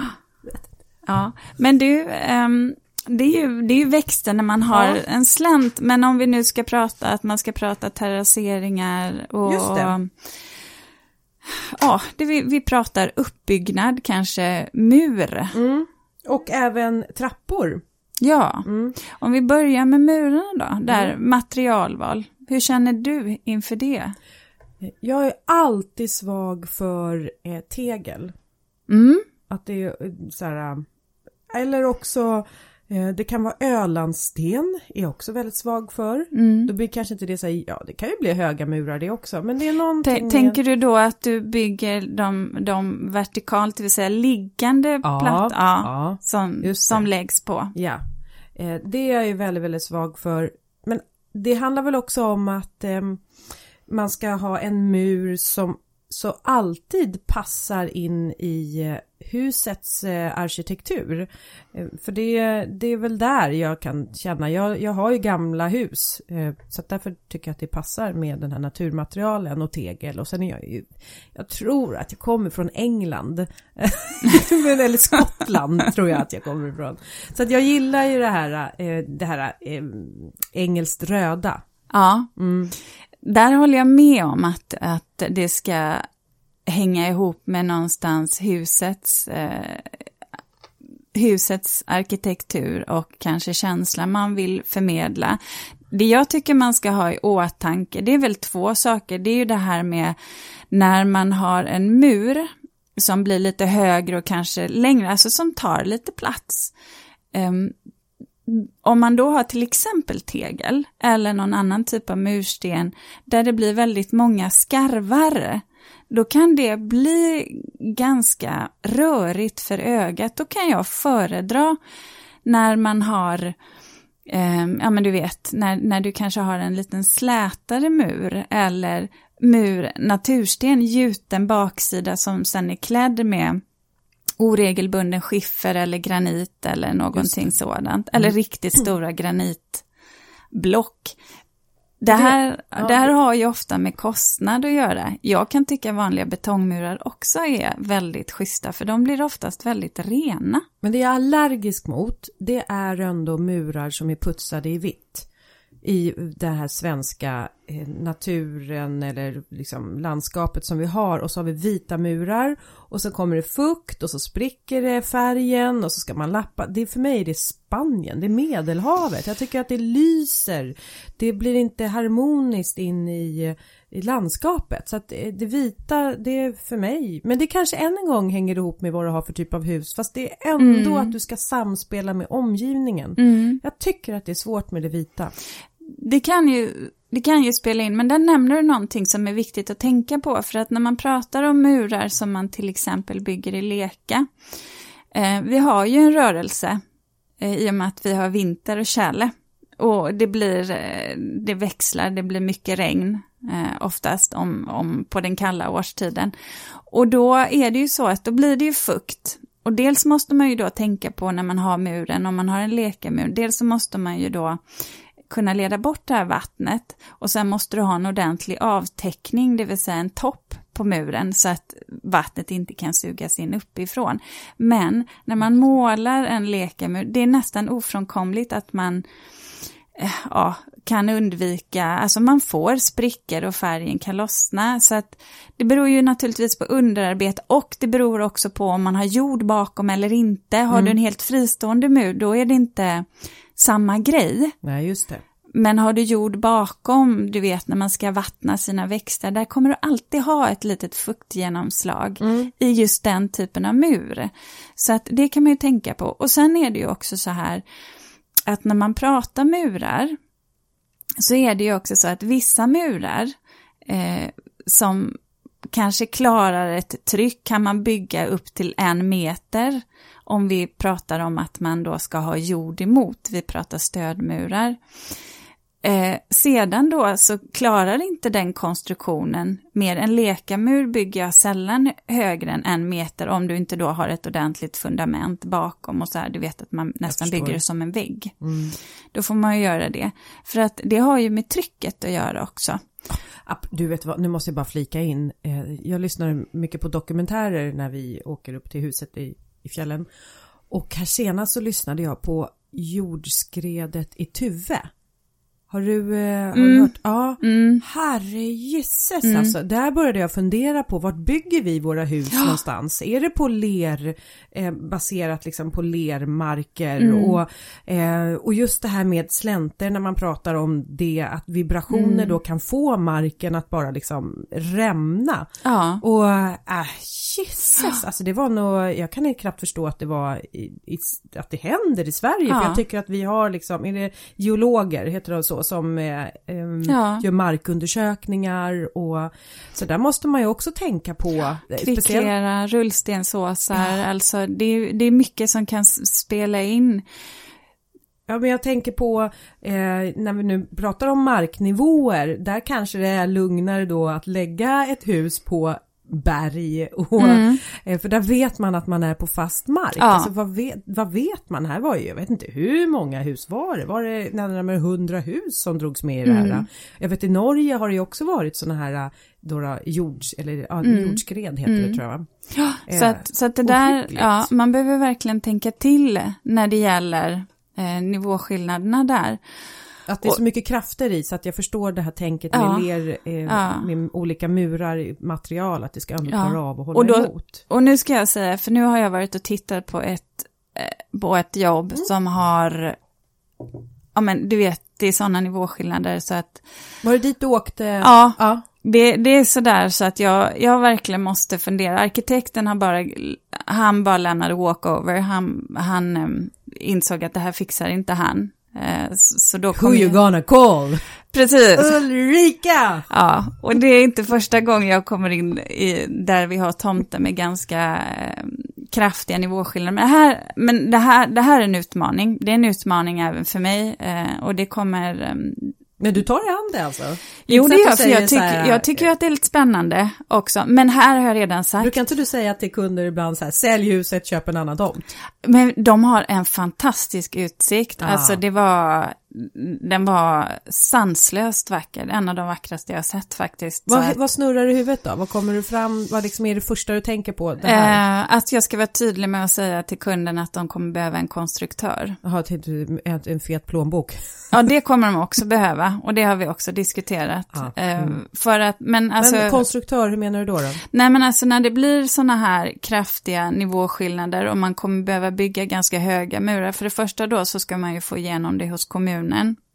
Ja, men du, ehm, det, är ju, det är ju växter när man har Ja. en slänt, men om vi nu ska prata att man ska prata terrasseringar och... Just det. Ja, det vi, vi pratar uppbyggnad, kanske mur. Mm. Och även trappor. Ja, Mm. om vi börjar med murarna då, där materialval. Hur känner du inför det? Jag är alltid svag för eh, tegel. Mm, Att det är eh, så här... eh, Eller också, det kan vara Ölandsten, är också väldigt svag för. mm. Då blir kanske inte det så här, ja det kan ju bli höga murar det också, men det är någonting... Tänker du då att du bygger dem, dem vertikalt, det vill säga liggande Ja, platt, ja, som, som läggs på? Ja, eh, det är jag ju väldigt, väldigt svag för. Men det handlar väl också om att eh, man ska ha en mur som så alltid passar in i eh, husets eh, arkitektur. Eh, för det, det är väl där jag kan känna, jag, jag har ju gamla hus så därför tycker jag att det passar med den här naturmaterialen och tegel och sen är jag ju, jag tror att jag kommer från England, eller Skottland tror jag att jag kommer ifrån. Så att jag gillar ju det här, det här engelskt röda. Ja, Mm där håller jag med om att, att det ska hänga ihop med någonstans husets, eh, husets arkitektur och kanske känsla man vill förmedla. Det jag tycker man ska ha i åtanke, det är väl två saker. Det är ju det här med när man har en mur som blir lite högre och kanske längre, alltså som tar lite plats. Ehm, om man då har till exempel tegel eller någon annan typ av mursten där det blir väldigt många skarvar, då kan det bli ganska rörigt för ögat. Då kan jag föredra när man har, eh, ja men du vet, när, när du kanske har en liten slätare mur eller mur, natursten, gjuten baksida som sen är klädd med oregelbunden skiffer eller granit eller någonting sådant. Eller riktigt stora granitblock. Det här, ja, det här det- har ju ofta med kostnad att göra. Jag kan tycka vanliga betongmurar också är väldigt schyssta för de blir oftast väldigt rena. Men det jag är allergisk mot, det är ändå murar som är putsade i vitt. I den här svenska eh, naturen eller liksom landskapet som vi har och så har vi vita murar och så kommer det fukt och så spricker det färgen och så ska man lappa. Det är för mig det är Spanien, det är Medelhavet. Jag tycker att det lyser. Det blir inte harmoniskt in i, i landskapet. Så att eh, det vita, det är för mig. Men det kanske än en gång hänger ihop med vad du har för typ av hus. Fast det är ändå att du ska samspela med omgivningen. Jag tycker att det är svårt med det vita. Det kan, ju, det kan ju spela in, men där nämner du någonting som är viktigt att tänka på. För att när man pratar om murar som man till exempel bygger i leka. Eh, vi har ju en rörelse eh, i och med att vi har vinter och tjäle. Och det blir, eh, det växlar, det blir mycket regn eh, oftast om, om på den kalla årstiden. Och då är det ju så att då blir det ju fukt. Och dels måste man ju då tänka på när man har muren, om man har en lekamur, dels så måste man ju då kunna leda bort det här vattnet och sen måste du ha en ordentlig avtäckning, det vill säga en topp på muren så att vattnet inte kan sugas in uppifrån. Men när man målar en lekamur, det är nästan ofrånkomligt att man eh, ja, kan undvika, alltså man får sprickor och färgen kan lossna. Så att det beror ju naturligtvis på underarbete och det beror också på om man har jord bakom eller inte. Har du en helt fristående mur, då är det inte samma grej. Nej, just det. Men har du jord bakom, du vet när man ska vattna sina växter, där kommer du alltid ha ett litet fuktgenomslag i just den typen av mur. Så att det kan man ju tänka på. Och sen är det ju också så här att när man pratar murar så är det ju också så att vissa murar eh, som kanske klarar ett tryck kan man bygga upp till en meter om vi pratar om att man då ska ha jord emot, vi pratar stödmurar. Eh, sedan då så klarar inte den konstruktionen mer. En lekamur bygger jag sällan högre än en meter om du inte då har ett ordentligt fundament bakom och så här, du vet att man nästan bygger det som en vägg. Mm. Då får man ju göra det. För att det har ju med trycket att göra också. Du vet vad, nu måste jag bara flika in. Eh, jag lyssnar mycket på dokumentärer när vi åker upp till huset i, i fjällen. Och här senast så lyssnade jag på jordskredet i Tuve. Har du, eh, har du Mm. hört? Ja. Mm. Herrejösses Mm. alltså. Där började jag fundera på vart bygger vi våra hus någonstans? Är det på ler, eh, baserat liksom på lermarker Mm. och, eh, och just det här med slänter när man pratar om det att vibrationer Mm. då kan få marken att bara liksom rämna. Ja. Och äh, jösses, alltså det var nog, jag kan knappt förstå att det var i, i, att det händer i Sverige. Ja. För jag tycker att vi har liksom, är det geologer, heter det så, som eh, ehm, Ja. gör markundersökningar och så där måste man ju också tänka på. eh, speciellt- Kvicklera, rullstensåsar, alltså det det är mycket som kan spela in. Ja men jag tänker på eh, när vi nu pratar om marknivåer, där kanske det är lugnare då att lägga ett hus på berg och Mm. eh, för där vet man att man är på fast mark. Ja. Alltså vad vet, vad vet man? Här var ju, jag vet inte hur många hus var det? Var det närmare hundra hus som drogs med i det här? Mm. Jag vet i Norge har det ju också varit sådana här då, då, jords, eller ja, Mm. jordskred heter det Mm. tror jag? Så Eh, att, så att det där, ja, man behöver verkligen tänka till när det gäller eh, nivåskillnaderna där. Att det är Och- så mycket krafter i så att jag förstår det här tänket Ja. med ler, eh, Ja. med olika murar i material, att det ska ändå Ja. klara av att hålla Och då- emot. Och nu ska jag säga, för nu har jag varit och tittat på ett, eh, på ett jobb Mm. som har, ja men du vet, det är sådana nivåskillnader så att, Var det dit du åkte? ja, ja. det, det är sådär så att jag, jag verkligen måste fundera. Arkitekten har bara, han bara lämnade walkover, han, han em, insåg att det här fixar inte han. Eh, så, då Who you gonna call? precis. Ulrika! Ja, och det är inte första gången jag kommer in i, där vi har tomter med ganska eh, kraftiga nivåskillnader. Men, det här, men det, här, det här är en utmaning. Det är en utmaning även för mig eh, och det kommer... Men du tar i hand det alltså? jo, det gör för jag så tycker, här, jag tycker att det är lite spännande också. Men här har jag redan sagt, Brukar inte du säga till kunder ibland så här, sälj huset, köp en annan tomt? men de har en fantastisk utsikt. Ah. Alltså det var, den var sanslöst vacker. En av de vackraste jag sett faktiskt. Vad, att- vad snurrar i huvudet då? Vad kommer du fram, vad liksom är det första du tänker på? Eh, att jag ska vara tydlig med att säga till kunden att de kommer behöva en konstruktör. Jaha, du en, en fet plånbok? Ja, det kommer de också behöva och det har vi också diskuterat. Ja, Eh, mm. för att, men alltså, Men konstruktör, hur menar du då? då? nej men alltså när det blir sådana här kraftiga nivåskillnader och man kommer behöva bygga ganska höga murar. För det första då så ska man ju få igenom det hos kommunen.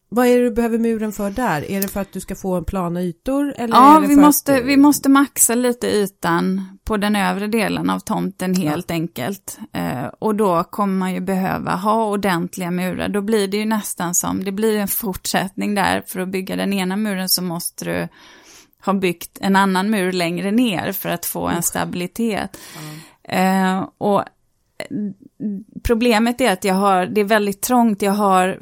Vad är det du behöver muren för där? Är det för att du ska få en plana ytor? Eller Ja, vi måste, att, vi måste maxa lite ytan på den övre delen av tomten helt enkelt. Eh, och då kommer man ju behöva ha ordentliga murar. Då blir det ju nästan som, det blir en fortsättning där. För att bygga den ena muren så måste du ha byggt en annan mur längre ner för att få en stabilitet. Eh, och problemet är att jag har, det är väldigt trångt, jag har,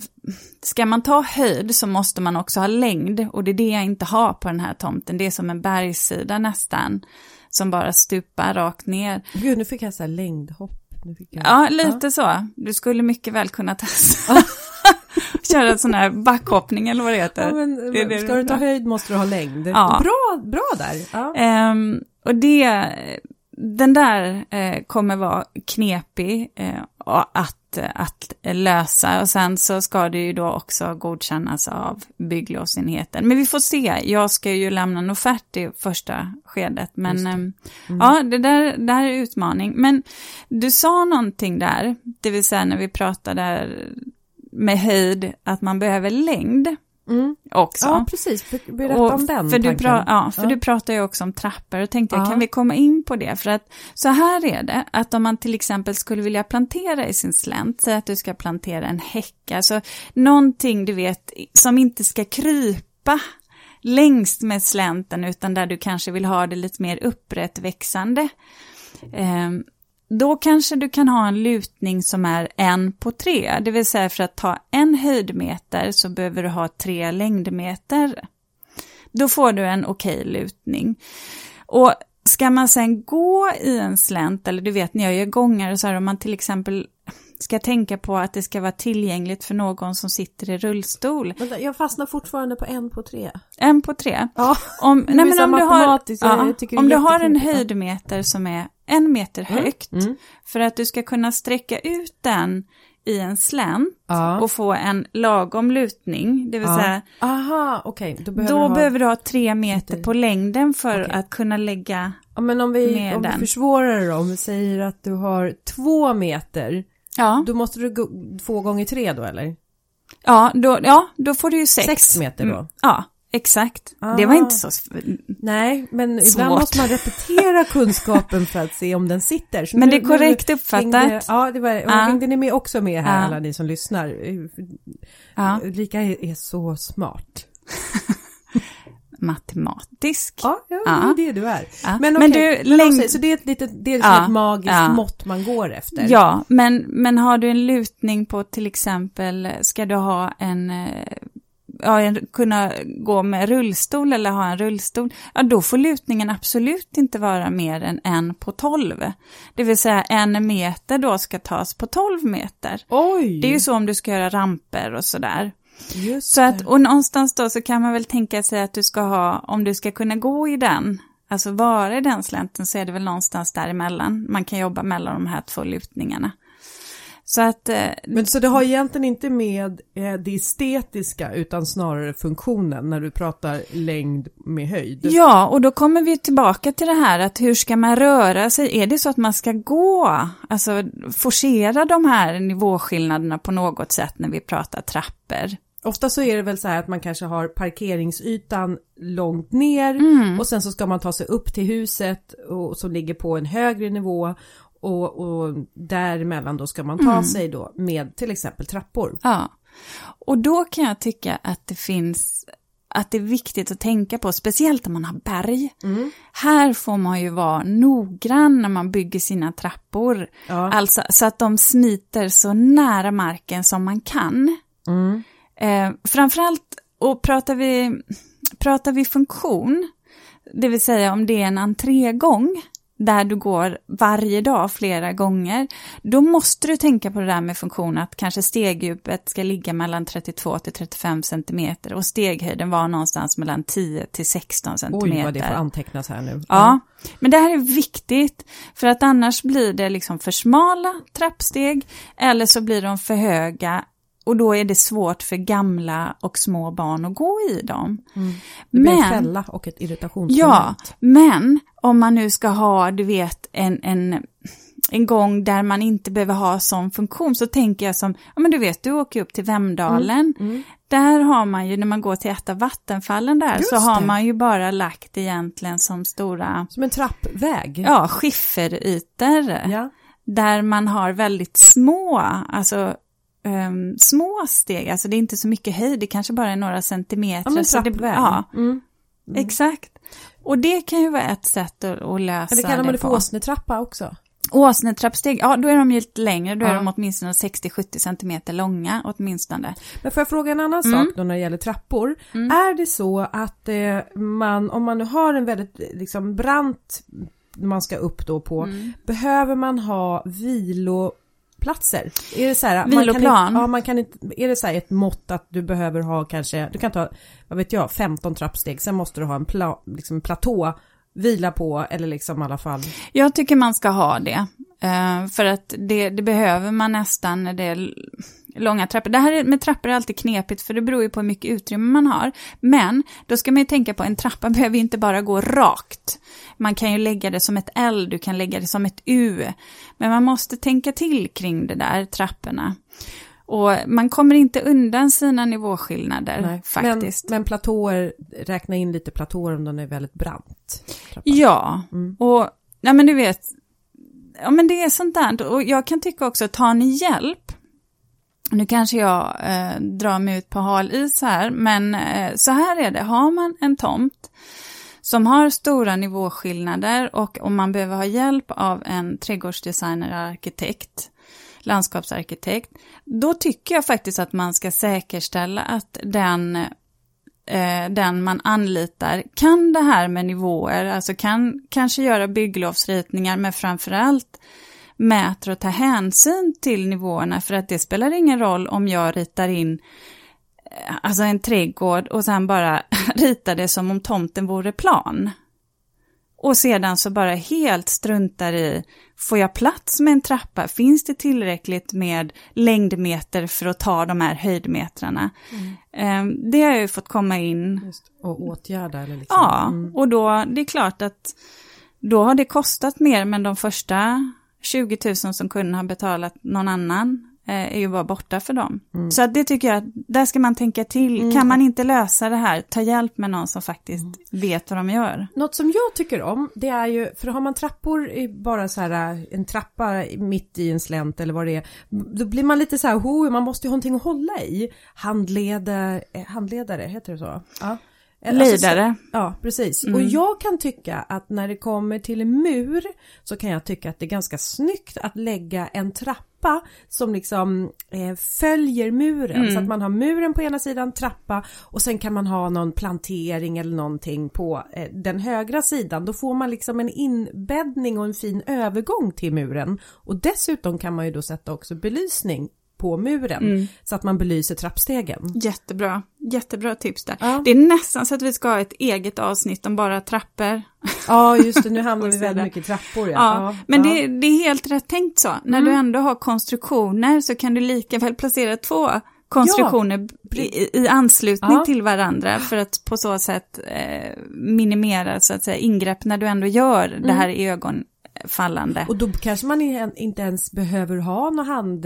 ska man ta höjd så måste man också ha längd och det är det jag inte har på den här tomten, det är som en bergssida nästan, som bara stupar rakt ner. Gud, nu fick jag så här längdhopp. Jag... Ja, lite så. Du skulle mycket väl kunna testa. Köra en sån här backhoppning eller vad det heter. Ja, men, Det det ska du ta höjd måste du ha längd. Ja. Bra, bra där. Ja. Ehm, och det, den där eh, kommer vara knepig eh, att, att lösa. Och sen så ska det ju då också godkännas av bygglovsenheten. Men vi får se, jag ska ju lämna en offert i första skedet. Men ehm, ja, det där, det här är utmaning. Men du sa någonting där, det vill säga när vi pratade med höjd, att man behöver längd Mm. också. ja, precis. Be- Berätta Och om den för du, tanken. pra- ja, för Ja. du pratar ju också om trappor och tänkte jag, Ja. kan vi komma in på det? För att så här är det, att om man till exempel skulle vilja plantera i sin slänt, säg att du ska plantera en häck, alltså någonting du vet som inte ska krypa längst med slänten utan där du kanske vill ha det lite mer upprätt växande. Då kanske du kan ha en lutning som är en på tre. Det vill säga för att ta en höjdmeter så behöver du ha tre längdmeter. Då får du en okej okay lutning. Och ska man sen gå i en slänt, eller du vet när jag gör gångar så här om man till exempel ska tänka på att det ska vara tillgängligt för någon som sitter i rullstol. Jag fastnar fortfarande på en på tre. En på tre? Ja, om, nej, men om du har, ja, om du har en höjdmeter som är en meter Mm, högt, mm. för att du ska kunna sträcka ut den i en slänt Ja. och få en lagom lutning, det vill Ja. säga Aha, okej. Då behöver då du ha... behöver du ha tre meter på längden för Okej. att kunna lägga, Ja, men om vi, om vi försvårar det då, om vi säger att du har två meter, ja, då måste du gå två gånger tre då eller? ja, då, ja, då får du ju sex. Sex meter då? Mm, ja, exakt. Ah. Det var inte så... Nej, men ibland Svårt. måste man repetera kunskapen för att se om den sitter. Så Men det är korrekt nu uppfattat. hängde- Ja, det var, ja. hängde ni med också med här Ja. alla ni som lyssnar? Ulrika är, är så smart. matematisk. Ja, ja, Ja. det är det du är. Ja. Men, Men okej, du, men längd- så det är ett, litet, det är Ja, ett magiskt ja. mått man går efter? Ja, men, men har du en lutning på till exempel, ska du ha en, eh, ja, en, kunna gå med rullstol eller ha en rullstol, ja då får lutningen absolut inte vara mer än en på tolv. Det vill säga en meter då ska tas på tolv meter. Oj! Det är ju så om du ska göra ramper och sådär. Just Så att, och någonstans då så kan man väl tänka sig att du ska ha, om du ska kunna gå i den, alltså vara i den slänten så är det väl någonstans däremellan. Man kan jobba mellan de här två lutningarna. Så att, eh, Men så det har egentligen inte med eh, det estetiska utan snarare funktionen när du pratar längd med höjd? ja, och då kommer vi tillbaka till det här att hur ska man röra sig? Är det så att man ska gå, alltså forcera de här nivåskillnaderna på något sätt när vi pratar trappor? Ofta så är det väl så här att man kanske har parkeringsytan långt ner Mm. och sen så ska man ta sig upp till huset och, som ligger på en högre nivå och, och däremellan då ska man ta Mm. sig då med till exempel trappor. Ja, och då kan jag tycka att det finns, att det är viktigt att tänka på, speciellt om man har berg. Här får man ju vara noggrann när man bygger sina trappor. Ja. Alltså så att de smiter så nära marken som man kan. Mm. Eh, framförallt, och pratar vi, pratar vi funktion, det vill säga om det är en entrégång, där du går varje dag flera gånger, då måste du tänka på det där med funktion att kanske stegdjupet ska ligga mellan 32 till 35 centimeter och steghöjden var någonstans mellan 10 till 16 centimeter. Oj vad det får antecknas här nu. Ja, men det här är viktigt för att annars blir det liksom för smala trappsteg eller så blir de för höga och då är det svårt för gamla och små barn att gå i dem. Det blir en Men, fälla och ett irritationsmoment. ja, men om man nu ska ha, du vet, en, en, en gång där man inte behöver ha sån funktion så tänker jag som, ja men du vet, du åker upp till Vemdalen. Mm. Där har man ju, när man går till ett av vattenfallen där, Just så har det. man ju bara lagt egentligen som stora Som en trappväg. ja, skifferytor. Ja. Där man har väldigt små, alltså ehm, små steg, alltså det är inte så mycket höjd, det kanske bara är några centimeter. Ja men så det, ja, Mm. exakt. Och det kan ju vara ett sätt att, att lösa Eller kallar man det för åsnetrappa också? Åsnetrappsteg, ja då är de ju lite längre, då är Ja. de åtminstone 60-70 centimeter långa åtminstone. Men får jag fråga en annan Mm. sak då när det gäller trappor? Är det så att eh, man, om man nu har en väldigt liksom brant man ska upp då på, Mm. behöver man ha viloplatser? Är det så här, Viloplan? Man kan ja, man kan inte, är det så här ett mått att du behöver ha kanske, du kan ta, vad vet jag, 15 trappsteg, sen måste du ha en pla, liksom platå, vila på eller liksom i alla fall. Jag tycker man ska ha det. eh, för att det, det behöver man nästan när det långa trappor. Det här är- med trappor är alltid knepigt för det beror ju på hur mycket utrymme man har. Men då ska man ju tänka på en trappa behöver inte bara gå rakt. Man kan ju lägga det som ett L, du kan lägga det som ett U. Men man måste tänka till kring det där trapporna. Och man kommer inte undan sina nivåskillnader faktiskt. Men, men platåer, räkna in lite platåer om den är väldigt brant. trappa. Ja, Mm. och ja, men du vet, ja men det är sånt där. Och jag kan tycka också, tar ni hjälp, nu kanske jag eh, drar mig ut på hal is här, men eh, så här är det, har man en tomt som har stora nivåskillnader och om man behöver ha hjälp av en trädgårdsdesigner arkitekt, landskapsarkitekt, då tycker jag faktiskt att man ska säkerställa att den eh, den man anlitar kan det här med nivåer, alltså kan kanske göra bygglovsritningar, men framförallt mäter och tar hänsyn till nivåerna, för att det spelar ingen roll om jag ritar in eh, alltså en trädgård och sen bara ritar det som om tomten vore plan. Och sedan så bara helt struntar i, får jag plats med en trappa? Finns det tillräckligt med längdmeter för att ta de här höjdmetrarna? Mm. Det har jag ju fått komma in. Just, och åtgärda eller liksom. Ja, mm. och då, det är klart att då har det kostat mer, men de första 20 000 som kunden har betalat någon annan Eh, är ju bara borta för dem. Mm. Så det tycker jag, där ska man tänka till. Mm. Kan man inte lösa det här, ta hjälp med någon som faktiskt mm. vet vad de gör. Något som jag tycker om, det är ju, för har man trappor, bara så här en trappa mitt i en slänt eller vad det är, då blir man lite så här, ho, man måste ju ha någonting att hålla i. Handleder, eh, handledare, heter det så? Ja. Lejdare. Alltså, ja, precis. Mm. Och jag kan tycka att när det kommer till en mur så kan jag tycka att det är ganska snyggt att lägga en trappa som liksom eh, följer muren. Mm. Så att man har muren på ena sidan, trappa och sen kan man ha någon plantering eller någonting på eh, den högra sidan. Då får man liksom en inbäddning och en fin övergång till muren. Och dessutom kan man ju då sätta också belysning på muren mm. så att man belyser trappstegen. Jättebra, jättebra tips där. Ja. Det är nästan så att vi ska ha ett eget avsnitt om bara trappor. Ja, just det, nu hamnar vi väldigt mycket trappor. Ja, ja men. Det, det, är helt rätt tänkt så. När mm. du ändå har konstruktioner så kan du lika väl placera två konstruktioner ja. i, i, anslutning ja. till varandra för att på så sätt eh, minimera så att säga ingrepp när du ändå gör mm. det här i ögonfallande. Och då kanske man inte ens behöver ha någon hand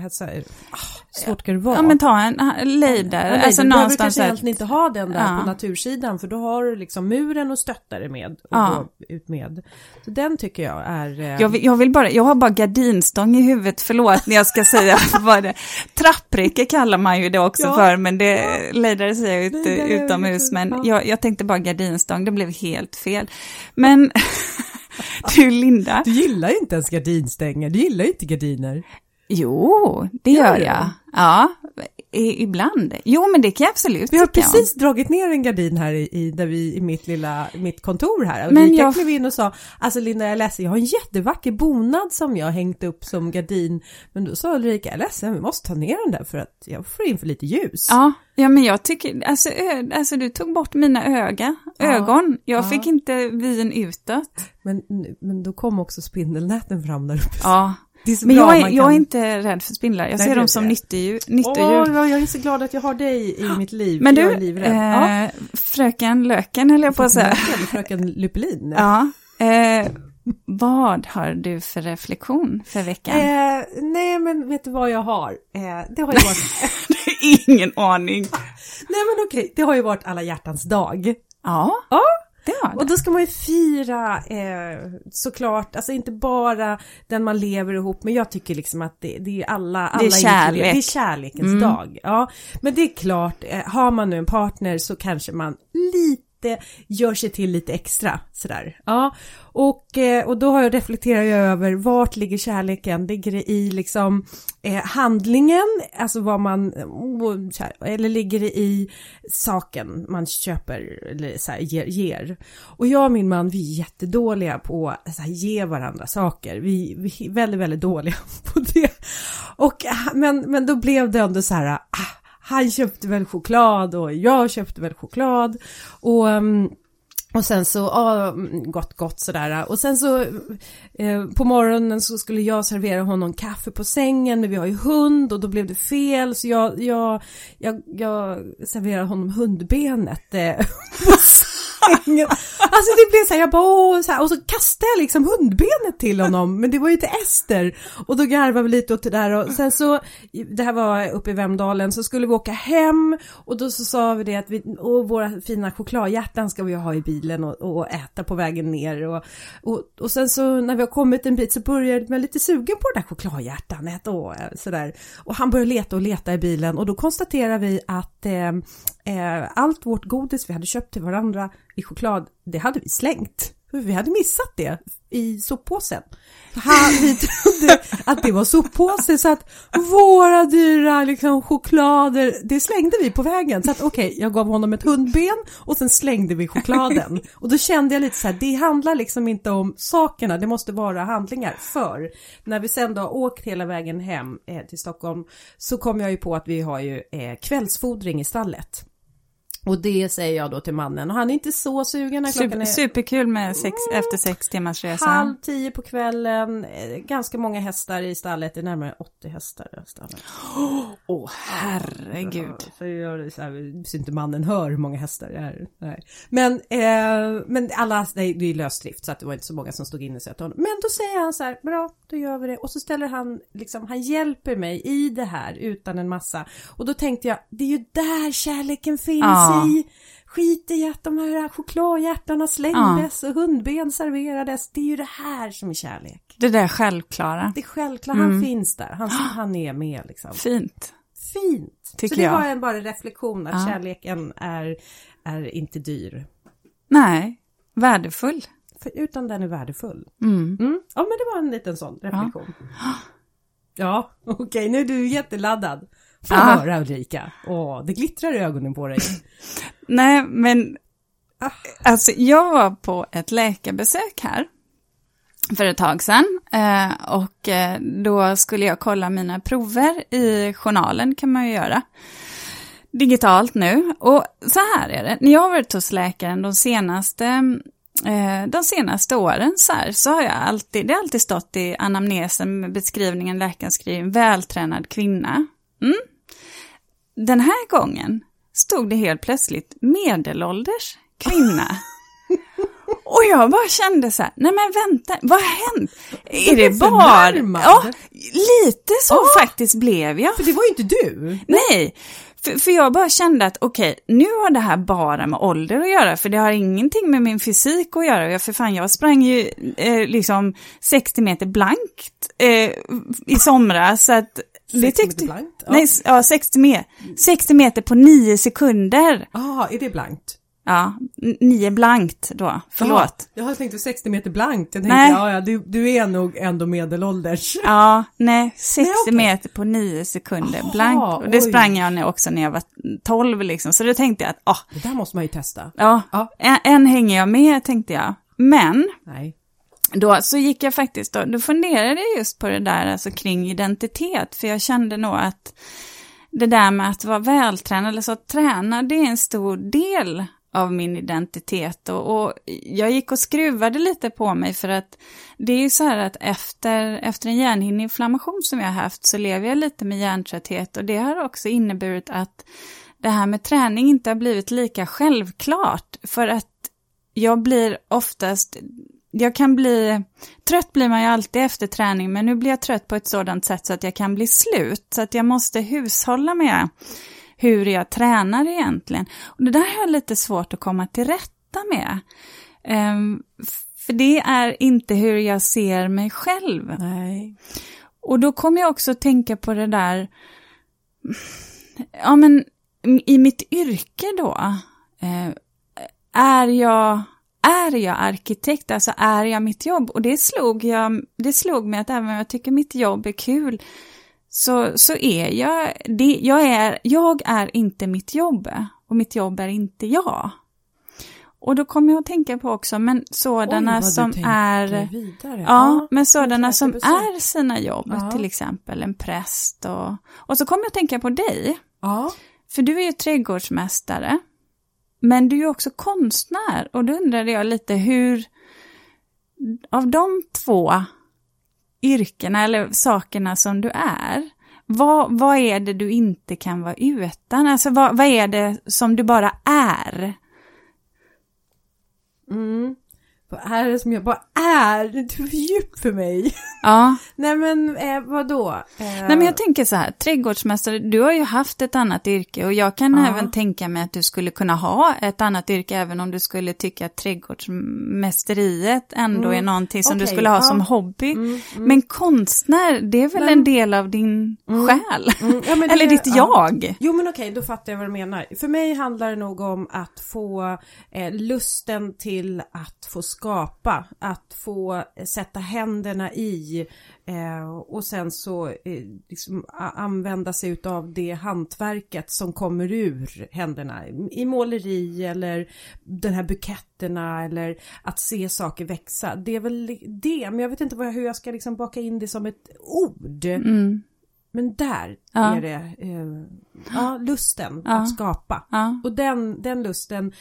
heter det, ah, svårt ska det vara. Ja men ta en lejder. Ja, alltså du behöver kanske egentligen inte ha den där ja. på natursidan för då har du liksom muren och stöttar det med. Och ja. ut med. Så den tycker jag är... Eh... Jag, vill, jag, vill, bara, jag har bara gardinstång i huvudet, förlåt när jag ska säga vad det Trappräcke kallar man ju det också ja. för, men det lejdare säger jag ut, utomhus, men jag, jag tänkte bara gardinstång, det blev helt fel. Men du Linda. Du gillar ju inte ens gardinstänger, du gillar ju inte gardiner. Jo, det gör, gör jag. Ja, ibland. Jo, men det kan jag absolut Vi har precis dragit ner en gardin här i, i, där vi, i mitt lilla, mitt kontor här. Och men jag klev in och sa, alltså Linda jag är ledsen, jag har en jättevacker bonad som jag har hängt upp som gardin. Men då sa Ulrika, jag är ledsen, vi måste ta ner den där för att jag får in för lite ljus. Ja, ja men jag tycker, alltså, ö, alltså du tog bort mina öga, ja, ögon. Jag ja. fick inte vyn utåt. Men, men då kom också spindelnäten fram där uppe. Ja, men jag är, kan... jag är inte rädd för spindlar, jag Nej, ser dem som nyttodjur. Åh, jag är så glad att jag har dig i mitt liv. Men du, eh, ja. fröken Löken höll jag på att säga. Fröken Lupelin. Ja. Eh, vad har du för reflektion för veckan? Eh, nej, men vet du vad jag har? Eh, det har ju varit... Ingen aning. nej, men okej, det har ju varit alla hjärtans dag. Ja. Ja, och då ska man ju fira eh, såklart, alltså inte bara den man lever ihop med. Jag tycker liksom att det, det är alla, alla det är kärlek. Det är kärlekens mm. dag. Ja, men det är klart, eh, har man nu en partner så kanske man lite gör sig till lite extra sådär. Ja, och, eh, och då har jag reflekterat över vart ligger kärleken? Ligger det i liksom eh, handlingen, alltså vad man, oh, eller ligger det i saken man köper eller så här, ger, ger? Och jag och min man, vi är jättedåliga på att ge varandra saker. Vi, vi är väldigt, väldigt dåliga på det. Och, men, men då blev det ändå så här, ah, han köpte väl choklad och jag köpte väl choklad. Och ehm, och sen så, ja, gott gott sådär. Och sen så eh, på morgonen så skulle jag servera honom kaffe på sängen, men vi har ju hund och då blev det fel. Så jag, jag, jag, jag serverade honom hundbenet eh, sängen. Alltså det blev så här, jag bara, åh, så här, och så kastade jag liksom hundbenet till honom, men det var ju till Ester. Och då garvade vi lite åt det där och sen så, det här var uppe i Vemdalen, så skulle vi åka hem och då så sa vi det att vi, och våra fina chokladhjärtan ska vi ha i bilen och, och äta på vägen ner och, och, och sen så när vi har kommit en bit så började man lite sugen på det där chokladhjärtanet och eh, sådär. Och han började leta och leta i bilen och då konstaterar vi att eh, eh, allt vårt godis vi hade köpt till varandra i choklad, det hade vi slängt. Vi hade missat det i soppåsen. Han, vi trodde att det var soppåse så att våra dyra liksom, choklader, det slängde vi på vägen. Så att okej, okay, jag gav honom ett hundben och sen slängde vi chokladen. Och då kände jag lite så här, det handlar liksom inte om sakerna, det måste vara handlingar. För när vi sen då åkt hela vägen hem eh, till Stockholm så kom jag ju på att vi har ju eh, kvällsfodring i stallet. Och det säger jag då till mannen och han är inte så sugen när klockan är... Superkul med sex, mm, efter sex timmars resa. Halv tio på kvällen, eh, ganska många hästar i stallet, det är närmare 80 hästar i stallet. Åh oh, herregud. Ja, så, jag, så, här, så inte mannen hör hur många hästar det är. Nej. Men, eh, men alla, nej, det är lösdrift så att det var inte så många som stod inne och sa honom. Men då säger han så här, bra, då gör vi det. Och så ställer han, liksom, han hjälper mig i det här utan en massa. Och då tänkte jag, det är ju där kärleken finns. Ja i. Skit i att de här chokladhjärtarna slängdes ja. och hundben serverades. Det är ju det här som är kärlek. Det där självklara. Det är självklart, mm. han finns där. Han, han är med liksom. Fint. Fint. Tycker Så det jag. var en bara reflektion att ja. kärleken är, är inte dyr. Nej, värdefull. För, utan den är värdefull. Mm. Mm. Ja men det var en liten sån reflektion. Ja, ja okej okay, nu är du jätteladdad. Få ah. höra Ulrika. Åh, det glittrar i ögonen på dig. Nej, men ah. alltså jag var på ett läkarbesök här för ett tag sedan eh, och eh, då skulle jag kolla mina prover i journalen kan man ju göra digitalt nu. Och så här är det, när jag har varit hos läkaren de senaste, eh, de senaste åren så, här, så har jag alltid, det har alltid stått i anamnesen med beskrivningen läkaren skriver, vältränad kvinna. Mm, den här gången stod det helt plötsligt medelålders kvinna. Och jag bara kände så här, nej men vänta, vad har hänt? Är det bara... Ja, lite så oh, faktiskt blev jag. För det var ju inte du. Nej, för, för jag bara kände att okej, okay, nu har det här bara med ålder att göra, för det har ingenting med min fysik att göra. För fan, jag sprang ju eh, liksom 60 meter blankt eh, i somras, så att 60 tyckte, meter blankt? Ja. Nej, ja, 60, meter, 60 meter på 9 sekunder. Ja, ah, är det blankt? Ja, 9 blankt då, förlåt. Ja, jag tänkte 60 meter blankt, jag tänkte nej. ja, ja du, du är nog ändå medelålders. Ja, nej, 60 nej, okay. meter på 9 sekunder Aha, blankt. Och det oj. sprang jag också när jag var 12 liksom, så då tänkte jag att, ah. Det där måste man ju testa. Ja, ja. En, en hänger jag med tänkte jag. Men, nej då så gick jag faktiskt, då, då funderade jag just på det där alltså kring identitet, för jag kände nog att det där med att vara vältränad, eller så att träna, det är en stor del av min identitet. Och, och, jag gick och skruvade lite på mig för att det är ju så här att efter, efter en hjärnhinneinflammation som jag har haft så lever jag lite med hjärntrötthet. Och det har också inneburit att det här med träning inte har blivit lika självklart för att jag blir oftast jag kan bli, trött blir man ju alltid efter träning, men nu blir jag trött på ett sådant sätt så att jag kan bli slut. Så att jag måste hushålla med hur jag tränar egentligen. Och det där har jag lite svårt att komma till rätta med. Um, för det är inte hur jag ser mig själv. Nej. Och då kommer jag också tänka på det där, ja men i mitt yrke då, eh, är jag är jag arkitekt, alltså är jag mitt jobb? Och det slog, jag, det slog mig att även om jag tycker mitt jobb är kul, så, så är jag, det, jag, är, jag är inte mitt jobb och mitt jobb är inte jag. Och då kommer jag att tänka på också, men sådana Oj, som är... Vidare. Ja, ja, men sådana som är sina jobb, ja. till exempel en präst och... Och så kommer jag att tänka på dig. Ja. För du är ju trädgårdsmästare. Men du är också konstnär och då undrade jag lite hur, av de två yrkena eller sakerna som du är, vad, vad är det du inte kan vara utan? Alltså vad, vad är det som du bara är? Mm. Vad är det som jag bara är? Det är för djupt för mig. Ja. Nej men eh, vadå? Eh, Nej men jag tänker så här, trädgårdsmästare, du har ju haft ett annat yrke och jag kan Ja. även tänka mig att du skulle kunna ha ett annat yrke även om du skulle tycka att trädgårdsmästeriet ändå är någonting som du Mm. Okej, skulle ha ja. som hobby. Mm, Men konstnär, det är väl Men- en del av din själ? Mm, ja, men det- Eller ditt ja. jag? Jo men okej, då fattar jag vad du menar. För mig handlar det nog om att få eh, lusten till att få skapa, att få sätta händerna i eh, och sen så eh, liksom, använda sig utav det hantverket som kommer ur händerna i måleri eller den här buketterna eller att se saker växa. Det är väl det, men jag vet inte hur jag ska liksom baka in det som ett ord. Mm. Men där Ja. är det eh, ja, lusten Ja. att skapa. Och den, den lusten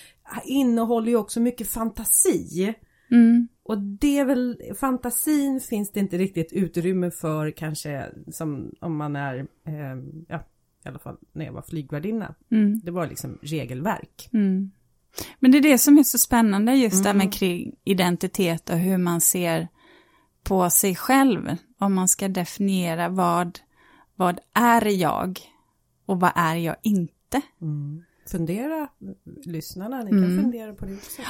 innehåller ju också mycket fantasi. Mm. Och det är väl, fantasin finns det inte riktigt utrymme för kanske som om man är, eh, ja i alla fall när jag var flygvärdinna. Mm. Det var liksom regelverk. Mm. Men det är det som är så spännande just Mm. med kring identitet och hur man ser på sig själv. Om man ska definiera vad, vad är jag och vad är jag inte. Fundera, lyssnarna, ni Mm. kan fundera på det också.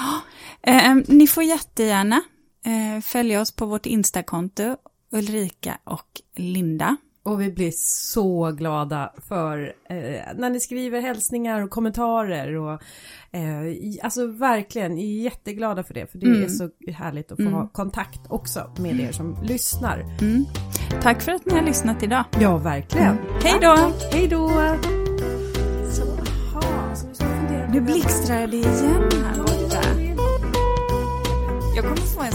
Eh, ni får jättegärna eh, följa oss på vårt Instakonto, Ulrika och Linda. Och vi blir så glada för eh, när ni skriver hälsningar och kommentarer och eh, alltså verkligen jätteglada för det för det Mm. är så härligt att få ha kontakt också med er som lyssnar. Mm. Tack för att ni har lyssnat idag. Ja, verkligen. Hej då! Hej då! Så, aha, så nu ska fundera blixtrar det igen här borta. Jag kommer få en